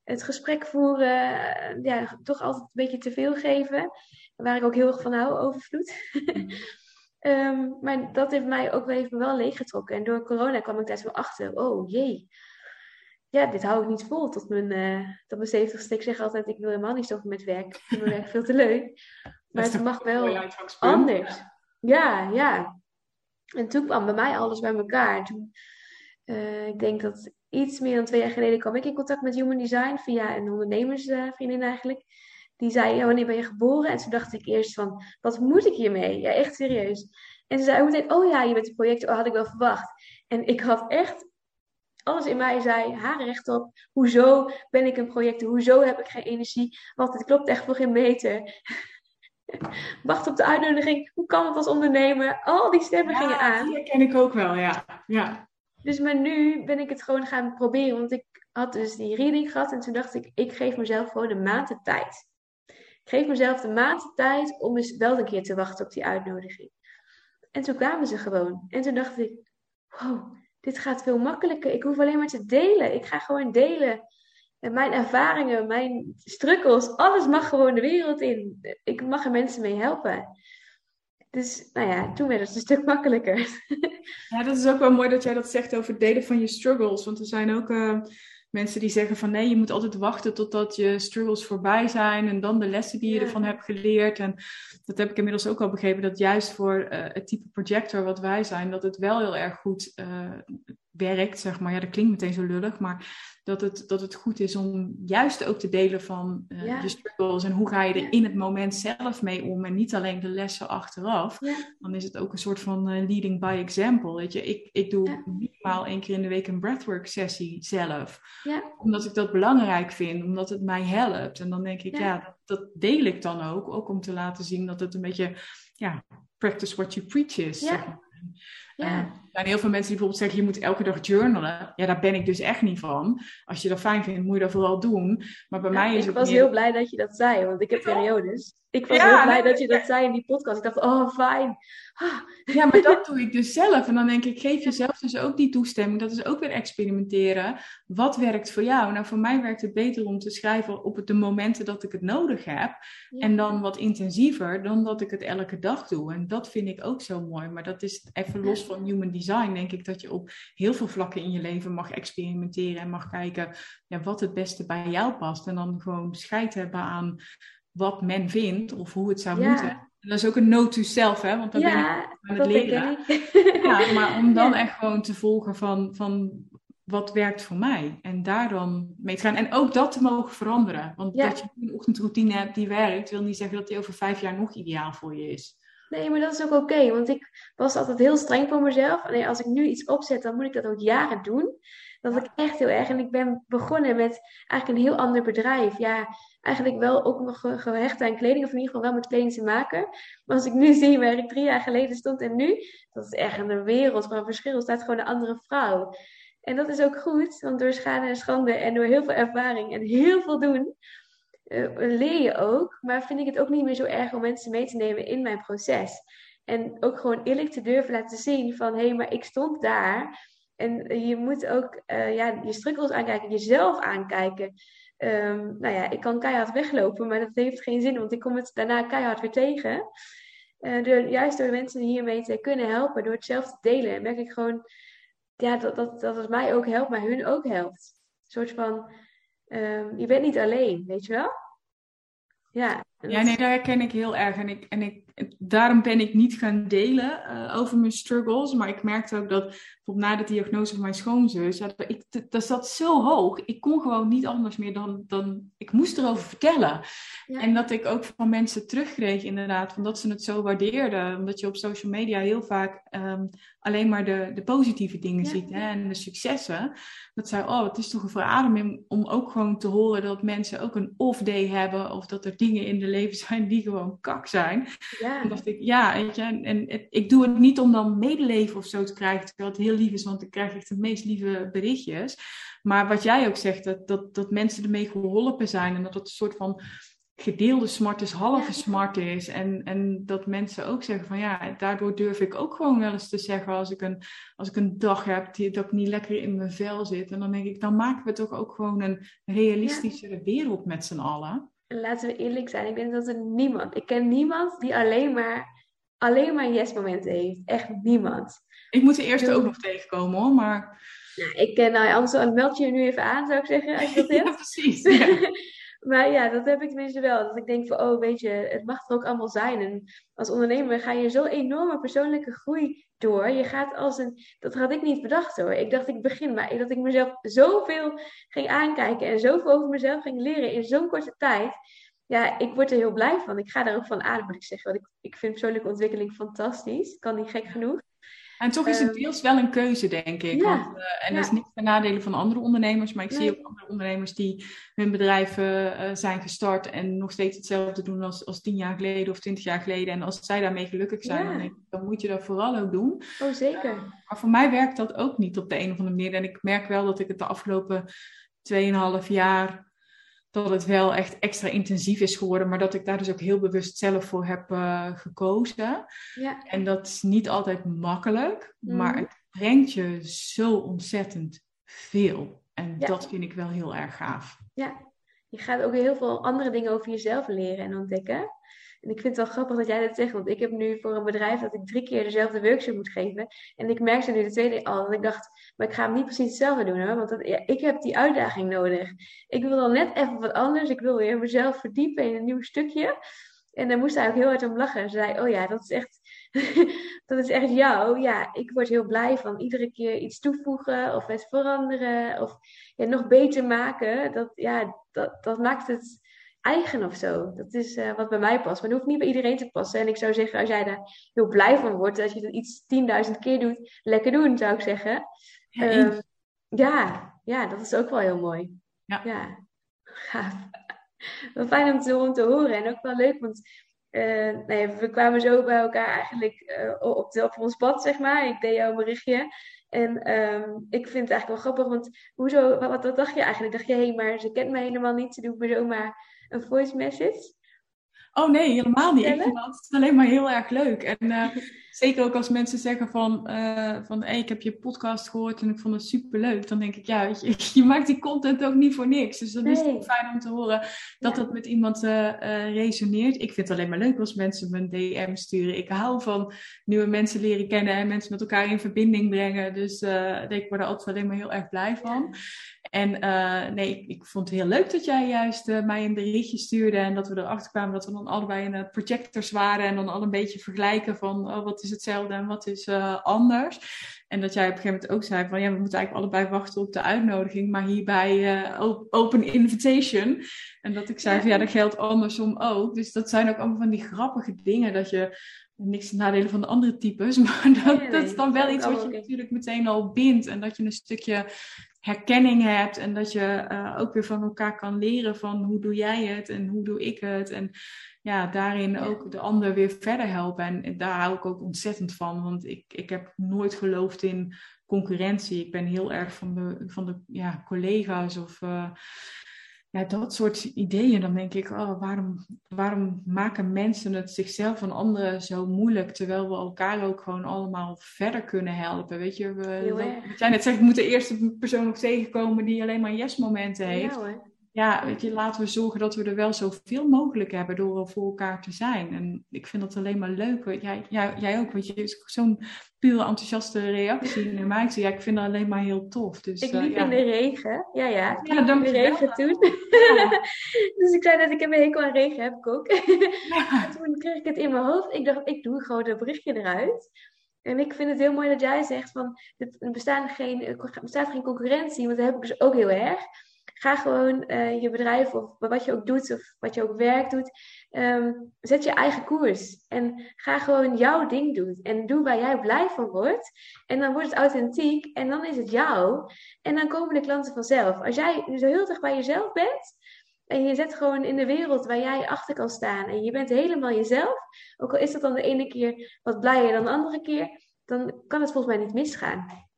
het gesprek voeren, uh, ja, toch altijd een beetje te veel geven. Waar ik ook heel erg van hou, overvloed. Mm. [LAUGHS] Ehm, maar dat heeft mij ook even wel leeggetrokken. En door corona kwam ik daar zo achter. Oh jee. Ja, dit hou ik niet vol tot mijn, uh, tot mijn 70ste. Ik zeg altijd, ik wil helemaal niet stoppen met werk. Ik vind mijn werk veel te leuk. Maar het mag wel anders. Ja, ja. En toen kwam bij mij alles bij elkaar. Toen, uh, ik denk dat iets meer dan twee jaar geleden kwam ik in contact met Human Design via een ondernemersvriendin eigenlijk die zei, ja, wanneer ben je geboren? En toen dacht ik eerst van, wat moet ik hiermee? Ja, echt serieus. En ze zei meteen, oh ja, je bent een project, oh, had ik wel verwacht. En ik had echt, alles in mij zei, haren rechtop, hoezo ben ik een project? Hoezo heb ik geen energie? Want het klopt echt voor geen meter. [LAUGHS] Wacht op de uitnodiging, hoe kan het als ondernemer? Al die stemmen gingen aan. Die ken ik ook wel, ja. ja. Dus maar nu ben ik het gewoon gaan proberen, want ik had dus die reading gehad en toen dacht ik, ik geef mezelf gewoon een maand de tijd. Ik geef mezelf de maand de tijd om eens wel een keer te wachten op die uitnodiging. En toen kwamen ze gewoon. En toen dacht ik, wow, dit gaat veel makkelijker. Ik hoef alleen maar te delen. Ik ga gewoon delen. En mijn ervaringen, mijn struggles, alles mag gewoon de wereld in. Ik mag er mensen mee helpen. Dus nou ja, toen werd het een stuk makkelijker. [LAUGHS] Ja, dat is ook wel mooi dat jij dat zegt over het delen van je struggles. Want er zijn ook uh, mensen die zeggen van nee, je moet altijd wachten totdat je struggles voorbij zijn en dan de lessen die je ervan hebt geleerd. En dat heb ik inmiddels ook al begrepen, dat juist voor uh, het type projector wat wij zijn, dat het wel heel erg goed uh, werkt, zeg maar. Ja, dat klinkt meteen zo lullig, maar dat het, dat het goed is om juist ook te delen van uh, je struggles en hoe ga je er in het moment zelf mee om en niet alleen de lessen achteraf. Dan is het ook een soort van uh, leading by example. Weet je, ik, ik doe minimaal één keer in de week een breathwork sessie zelf. Omdat ik dat belangrijk vind, omdat het mij helpt. En dan denk ik, ja, dat, dat, deel ik dan ook. Ook om te laten zien dat het een beetje, ja, practice what you preach is. Zeg maar. Ja. Uh, er zijn heel veel mensen die bijvoorbeeld zeggen, je moet elke dag journalen. Ja, daar ben ik dus echt niet van. Als je dat fijn vindt, moet je dat vooral doen. Maar bij mij is Ik was heel blij dat je dat zei, want ik heb periodes. Ik was heel blij dat je dat zei in die podcast. Ik dacht, oh, fijn. Ah. Ja, maar dat doe ik dus zelf. En dan denk ik, geef jezelf dus ook die toestemming. Dat is ook weer experimenteren. Wat werkt voor jou? Nou, voor mij werkt het beter om te schrijven op de momenten dat ik het nodig heb. En dan wat intensiever dan dat ik het elke dag doe. En dat vind ik ook zo mooi. Maar dat is even los van human design, denk ik, dat je op heel veel vlakken in je leven mag experimenteren en mag kijken ja, wat het beste bij jou past. En dan gewoon scheid hebben aan wat men vindt of hoe het zou moeten. En dat is ook een note to self, hè? Want dan ja, ben ik aan het leren. Ja, maar om [LAUGHS] dan echt gewoon te volgen van, van wat werkt voor mij. En daar dan mee te gaan. En ook dat te mogen veranderen. Want dat je een ochtendroutine hebt die werkt, wil niet zeggen dat die over vijf jaar nog ideaal voor je is. Nee, maar dat is ook oké. want ik was altijd heel streng voor mezelf. En als ik nu iets opzet, dan moet ik dat ook jaren doen. Dat ik echt heel erg. En ik ben begonnen met eigenlijk een heel ander bedrijf. Ja, eigenlijk wel ook nog gehecht aan kleding. Of in ieder geval wel met kleding te maken. Maar als ik nu [LAUGHS] zie waar ik drie jaar geleden stond en nu. Dat is echt een wereld van verschil. Er staat gewoon een andere vrouw. En dat is ook goed. Want door schade en schande en door heel veel ervaring en heel veel doen. Uh, leer je ook. Maar vind ik het ook niet meer zo erg om mensen mee te nemen in mijn proces. En ook gewoon eerlijk te durven laten zien van... Hé, hey, maar ik stond daar... En je moet ook uh, ja, je struggles aankijken, jezelf aankijken. Um, nou ja, ik kan keihard weglopen, maar dat heeft geen zin, want ik kom het daarna keihard weer tegen. Uh, door, juist door mensen hiermee te kunnen helpen, door het zelf te delen, merk ik gewoon ja, dat, dat, dat het mij ook helpt, maar hun ook helpt. Een soort van, um, je bent niet alleen, weet je wel? Ja, ja, nee, daar herken ik heel erg. En, ik, en ik, daarom ben ik niet gaan delen uh, over mijn struggles. Maar ik merkte ook dat, bijvoorbeeld na de diagnose van mijn schoonzus, dat, ik, dat zat zo hoog. Ik kon gewoon niet anders meer dan, dan ik moest erover vertellen. Ja. En dat ik ook van mensen terugkreeg, inderdaad, van dat ze het zo waardeerden. Omdat je op social media heel vaak um, alleen maar de, de positieve dingen ja. ziet hè, en de successen. Dat zei, oh, het is toch een verademing om ook gewoon te horen dat mensen ook een off-day hebben. Of dat er dingen in de leven zijn die gewoon kak zijn. Ja. En dacht ik, ja, weet je, en, en ik doe het niet om dan medeleven of zo te krijgen, terwijl het heel lief is, want ik krijg echt de meest lieve berichtjes. Maar wat jij ook zegt, dat, dat, dat mensen ermee geholpen zijn en dat het een soort van gedeelde smart is, halve smart is. En, en dat mensen ook zeggen van ja, daardoor durf ik ook gewoon wel eens te zeggen als ik een, als ik een dag heb die, dat ik niet lekker in mijn vel zit. En dan denk ik, dan maken we toch ook gewoon een realistischere wereld met z'n allen. En laten we eerlijk zijn, ik denk dat er niemand, ik ken niemand die alleen maar, alleen maar yes-momenten heeft. Echt niemand. Ik moet de eerste ook nog tegenkomen hoor, maar... Nou, ik ken, nou, anders meld je je nu even aan, zou ik zeggen, als je dat [LAUGHS] hebt. ja, precies. [LAUGHS] Ja. Maar ja, dat heb ik tenminste wel. Dat ik denk van, oh, weet je, het mag er ook allemaal zijn. En als ondernemer ga je zo'n enorme persoonlijke groei door. Je gaat als een, dat had ik niet bedacht hoor. Ik dacht, ik begin, maar dat ik mezelf zoveel ging aankijken en zoveel over mezelf ging leren in zo'n korte tijd. Ja, ik word er heel blij van. Ik ga daar ook van aan, moet ik zeggen. Want ik, ik vind persoonlijke ontwikkeling fantastisch. Kan niet gek genoeg. En toch is het deels wel een keuze, denk ik. Ja, Want, uh, en ja. dat is niet ten nadele van andere ondernemers, maar ik Nee. zie ook andere ondernemers die hun bedrijven uh, zijn gestart en nog steeds hetzelfde doen als, als tien jaar geleden of twintig jaar geleden. En als zij daarmee gelukkig zijn, Ja. dan, denk ik, dan moet je dat vooral ook doen. Oh, zeker. Maar voor mij werkt dat ook niet op de een of andere manier. En ik merk wel dat ik het de afgelopen 2,5 jaar dat het wel echt extra intensief is geworden, maar dat ik daar dus ook heel bewust zelf voor heb uh, gekozen. Ja. En dat is niet altijd makkelijk, Mhm. maar het brengt je zo ontzettend veel. En Ja. dat vind ik wel heel erg gaaf. Ja, je gaat ook heel veel andere dingen over jezelf leren en ontdekken. En ik vind het wel grappig dat jij dat zegt, want ik heb nu voor een bedrijf dat ik drie keer dezelfde workshop moet geven. En ik merkte nu de tweede al, dat ik dacht, maar ik ga hem niet precies hetzelfde doen hoor, want dat, ja, ik heb die uitdaging nodig. Ik wil dan net even wat anders, ik wil weer mezelf verdiepen in een nieuw stukje. En daar moest hij ook heel hard om lachen. Ze zei, oh ja, dat is echt, [LAUGHS] dat is echt jou. Ja, ik word heel blij van iedere keer iets toevoegen of het veranderen of ja, nog beter maken. Dat, ja, dat, dat maakt het eigen of zo. Dat is eh, wat bij mij past. Maar dat hoeft niet bij iedereen te passen. En ik zou zeggen, als jij daar heel blij van wordt, dat je dat iets 10.000 keer doet, lekker doen, zou ik zeggen. Ja, Ehm, ja, ja, dat is ook wel heel mooi. Ja. ja. Gaaf. Fijn om te, om te horen en ook wel leuk, want nee, we kwamen zo bij elkaar eigenlijk op, op ons pad, zeg maar. Ik deed jou een berichtje. En ehm, ik vind het eigenlijk wel grappig, want hoezo, wat, wat, dacht je eigenlijk? Dacht je, hé, hey, maar ze kent mij helemaal niet, ze doet me zomaar een voice message? Oh nee, helemaal niet. Ik vind het alleen maar heel erg leuk. En uh, [LAUGHS] zeker ook als mensen zeggen van, uh, van hey, ik heb je podcast gehoord en ik vond het super leuk. Dan denk ik, ja, je, [LAUGHS] je, maakt die content ook niet voor niks. Dus dan is het fijn om te horen dat dat met iemand uh, resoneert. Ik vind het alleen maar leuk als mensen me een DM sturen. Ik hou van nieuwe mensen leren kennen en mensen met elkaar in verbinding brengen. Dus ik word er altijd alleen maar heel erg blij van. En uh, nee, ik, ik, vond het heel leuk dat jij juist uh, mij een berichtje stuurde en dat we erachter kwamen dat we dan allebei in projectors waren en dan al een beetje vergelijken van oh, wat is hetzelfde en wat is uh, anders. En dat jij op een gegeven moment ook zei van ja, we moeten eigenlijk allebei wachten op de uitnodiging, maar hierbij open invitation. En dat ik zei van ja, dat geldt andersom ook. Dus dat zijn ook allemaal van die grappige dingen dat je niks te nadelen van de andere types, [LAUGHS] maar dat, dat is dan wel iets wat je natuurlijk meteen al bindt en dat je een stukje herkenning hebt en dat je uh, ook weer van elkaar kan leren van hoe doe jij het en hoe doe ik het. En ja, daarin ook de ander weer verder helpen. En, daar hou ik ook ontzettend van, want ik, ik heb nooit geloofd in concurrentie. Ik ben heel erg van de, van de ja, collega's of uh, ja, dat soort ideeën, dan denk ik, oh, waarom, waarom maken mensen het zichzelf en anderen zo moeilijk, terwijl we elkaar ook gewoon allemaal verder kunnen helpen? Weet je, we, wat jij net zegt, we moeten eerst een persoon nog tegenkomen die alleen maar yes-momenten heeft. Ja, ja, weet je, laten we zorgen dat we er wel zoveel mogelijk hebben door voor elkaar te zijn. En ik vind dat alleen maar leuk. Jij, jij, jij ook, want je is zo'n pure enthousiaste reactie naar mij. Ja, ik vind dat alleen maar heel tof. Dus, ik liep uh, ja. in de regen. Ja, ja. Ik ja, in de regen toen. [LAUGHS] dus ik zei dat ik een hekel aan regen heb ik ook. toen kreeg ik het in mijn hoofd. Ik dacht, ik doe gewoon een berichtje eruit. En ik vind het heel mooi dat jij zegt van, er bestaat geen, er bestaat geen concurrentie, want dat heb ik dus ook heel erg. Ga gewoon uh, je bedrijf of wat je ook doet of wat je ook werk doet, um, zet je eigen koers. En ga gewoon jouw ding doen. En doe waar jij blij van wordt. En dan wordt het authentiek en dan is het jou. En dan komen de klanten vanzelf. Als jij zo heel dicht bij jezelf bent, en je zet gewoon in de wereld waar jij achter kan staan. En je bent helemaal jezelf. Ook al is dat dan de ene keer wat blijer dan de andere keer. Dan kan het volgens mij niet misgaan.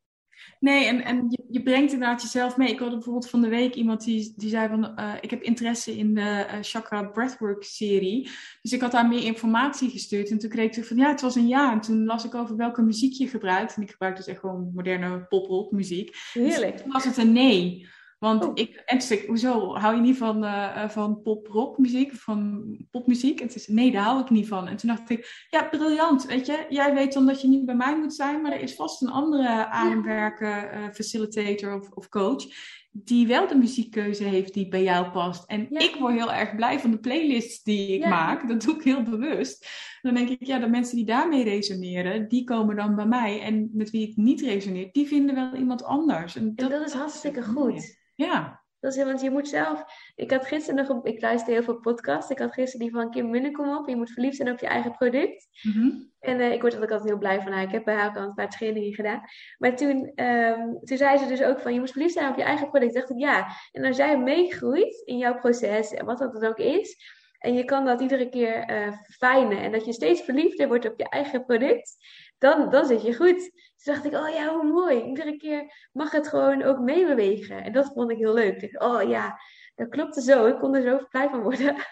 Nee, en, en je, je, brengt inderdaad jezelf mee. Ik had bijvoorbeeld van de week iemand die, die zei van... Uh, ik heb interesse in de uh, Chakra Breathwork serie. Dus ik had daar meer informatie gestuurd. En toen kreeg ik van ja, het was een ja. En toen las ik over welke muziek je gebruikt. En ik gebruik dus echt gewoon moderne pop-rock muziek. Dus Heerlijk. Dus toen was het een nee. Want oh. ik, en toen ik, hoezo, hou je niet van, uh, van pop-rock muziek, van popmuziek? En toen zei nee, daar hou ik niet van. En toen dacht ik, ja, briljant, weet je. Jij weet dan dat je niet bij mij moet zijn, maar er is vast een andere aanwerker, uh, facilitator of, of, coach, die wel de muziekkeuze heeft die bij jou past. En ik word heel erg blij van de playlists die ik maak. Dat doe ik heel bewust. Dan denk ik, ja, de mensen die daarmee resoneren, die komen dan bij mij. En met wie ik niet resoneer, die vinden wel iemand anders. En dat, en dat is hartstikke goed. Ja. Dat is, want je moet zelf. Ik had gisteren nog. Ik luister heel veel podcasts. Ik had gisteren die van Kim Munnekom op. Je moet verliefd zijn op je eigen product. Mhm. En uh, ik word er ook altijd heel blij van. Ik heb bij haar al een paar trainingen gedaan. Maar toen, um, toen zei ze dus ook van. Je moet verliefd zijn op je eigen product. Dacht ik ja. En als jij meegroeit in jouw proces. Wat dat dan ook is. En je kan dat iedere keer uh, fijnen. En dat je steeds verliefder wordt op je eigen product. Dan, dan zit je goed. Toen dacht ik, oh ja, hoe mooi. Iedere keer mag het gewoon ook meebewegen. En dat vond ik heel leuk. Ik oh ja, dat klopte zo. Ik kon er zo blij van worden. [LAUGHS]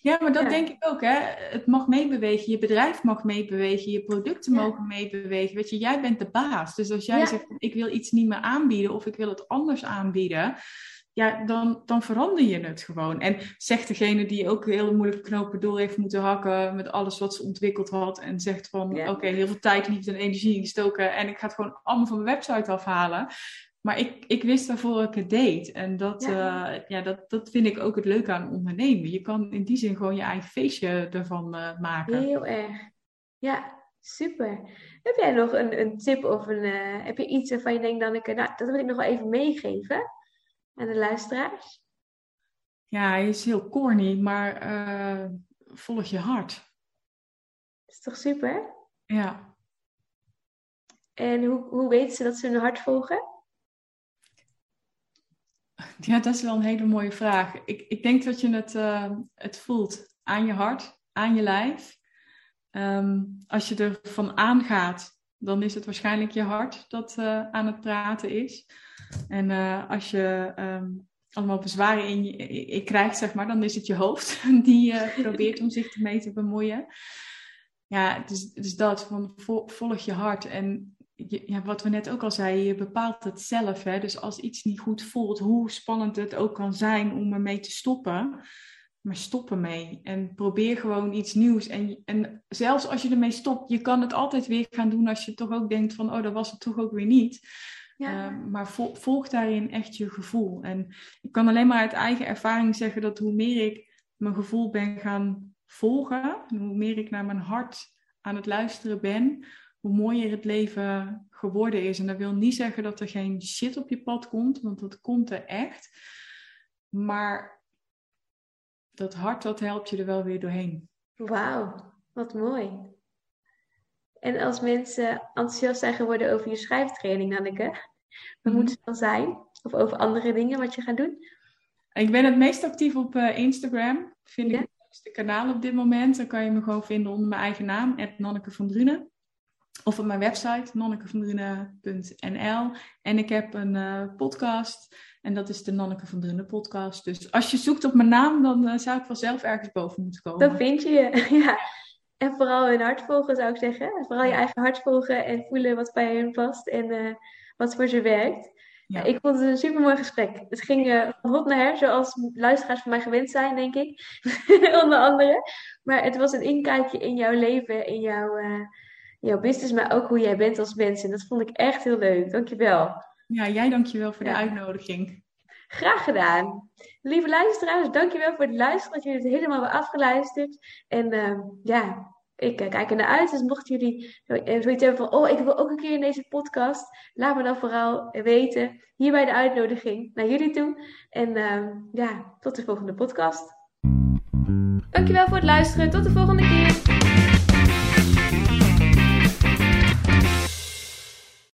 Ja, maar dat denk ik ook. Hè? Het mag meebewegen. Je bedrijf mag meebewegen. Je producten mogen meebewegen. Weet je, jij bent de baas. Dus als jij zegt, ik wil iets niet meer aanbieden of ik wil het anders aanbieden ja, dan, dan verander je het gewoon. En zegt degene die ook hele moeilijke knopen door heeft moeten hakken met alles wat ze ontwikkeld had. En zegt van oké, heel veel tijd, liefde en energie ingestoken. En ik ga het gewoon allemaal van mijn website afhalen. Maar ik, ik wist waarvoor ik het deed. En dat, ja. Uh, ja, dat, dat vind ik ook het leuke aan ondernemen. Je kan in die zin gewoon je eigen feestje ervan uh, maken. Heel erg. Ja, super. Heb jij nog een, een tip of een, uh, heb je iets waarvan je denkt, dan ik, nou, dat wil ik nog wel even meegeven? En de luisteraars? Ja, hij is heel corny, maar uh, volg je hart. Dat is toch super? Ja. En hoe, hoe weten ze dat ze hun hart volgen? [LAUGHS] Ja, dat is wel een hele mooie vraag. Ik, ik denk dat je het, uh, het voelt aan je hart. aan je lijf. Ehm, als je er van aangaat, dan is het waarschijnlijk je hart dat uh, aan het praten is. En uh, als je um, allemaal bezwaren in je ik krijgt, zeg maar, dan is het je hoofd [LAUGHS] die uh, probeert om zich ermee te bemoeien. Ja, dus, dus dat van volg je hart. En je, ja, wat we net ook al zeiden, je bepaalt het zelf. Hè? Dus als iets niet goed voelt, hoe spannend het ook kan zijn om ermee te stoppen, maar stop ermee. En probeer gewoon iets nieuws. En, en zelfs als je ermee stopt, je kan het altijd weer gaan doen als je toch ook denkt van, oh, dat was het toch ook weer niet. Ja. Uh, maar volg daarin echt je gevoel. En ik kan alleen maar uit eigen ervaring zeggen dat hoe meer ik mijn gevoel ben gaan volgen, en hoe meer ik naar mijn hart aan het luisteren ben, hoe mooier het leven geworden is. En dat wil niet zeggen dat er geen shit op je pad komt, want dat komt er echt. Maar dat hart, dat helpt je er wel weer doorheen. Wauw, wat mooi. En als mensen enthousiast zijn geworden over je schrijftraining, Anneke, wat mm moet het dan zijn? Of over andere dingen wat je gaat doen? Ik ben het meest actief op uh, Instagram. Vind ik het leukste kanaal op dit moment. Dan kan je me gewoon vinden onder mijn eigen naam, Nanneke van Drunen. Of op mijn website, nonnekevandrunen.nl. En ik heb een uh, podcast. En dat is de Nanneke van Drunen podcast. Dus als je zoekt op mijn naam, dan uh, zou ik vanzelf ergens boven moeten komen. Dan vind je je, [LAUGHS] ja. En vooral hun hart volgen, zou ik zeggen. Vooral je eigen hart volgen en voelen wat bij hen past en uh, wat voor ze werkt. Ja. ik vond het een super mooi gesprek. Het ging uh, van hot naar her, zoals luisteraars van mij gewend zijn, denk ik. [LAUGHS] Onder andere. Maar het was een inkijkje in jouw leven, in jouw, uh, jouw business, maar ook hoe jij bent als mens. En dat vond ik echt heel leuk. Dankjewel. Ja, jij dankjewel voor de uitnodiging. Graag gedaan. Lieve luisteraars, dankjewel voor het luisteren. Dat jullie het helemaal hebben afgeluisterd. En uh, ja, ik uh, kijk er naar uit. Dus mochten jullie zoiets hebben van... Oh, ik wil ook een keer in deze podcast. Laat me dan vooral weten. Hierbij de uitnodiging naar jullie toe. En uh, ja, tot de volgende podcast. Dankjewel voor het luisteren. Tot de volgende keer.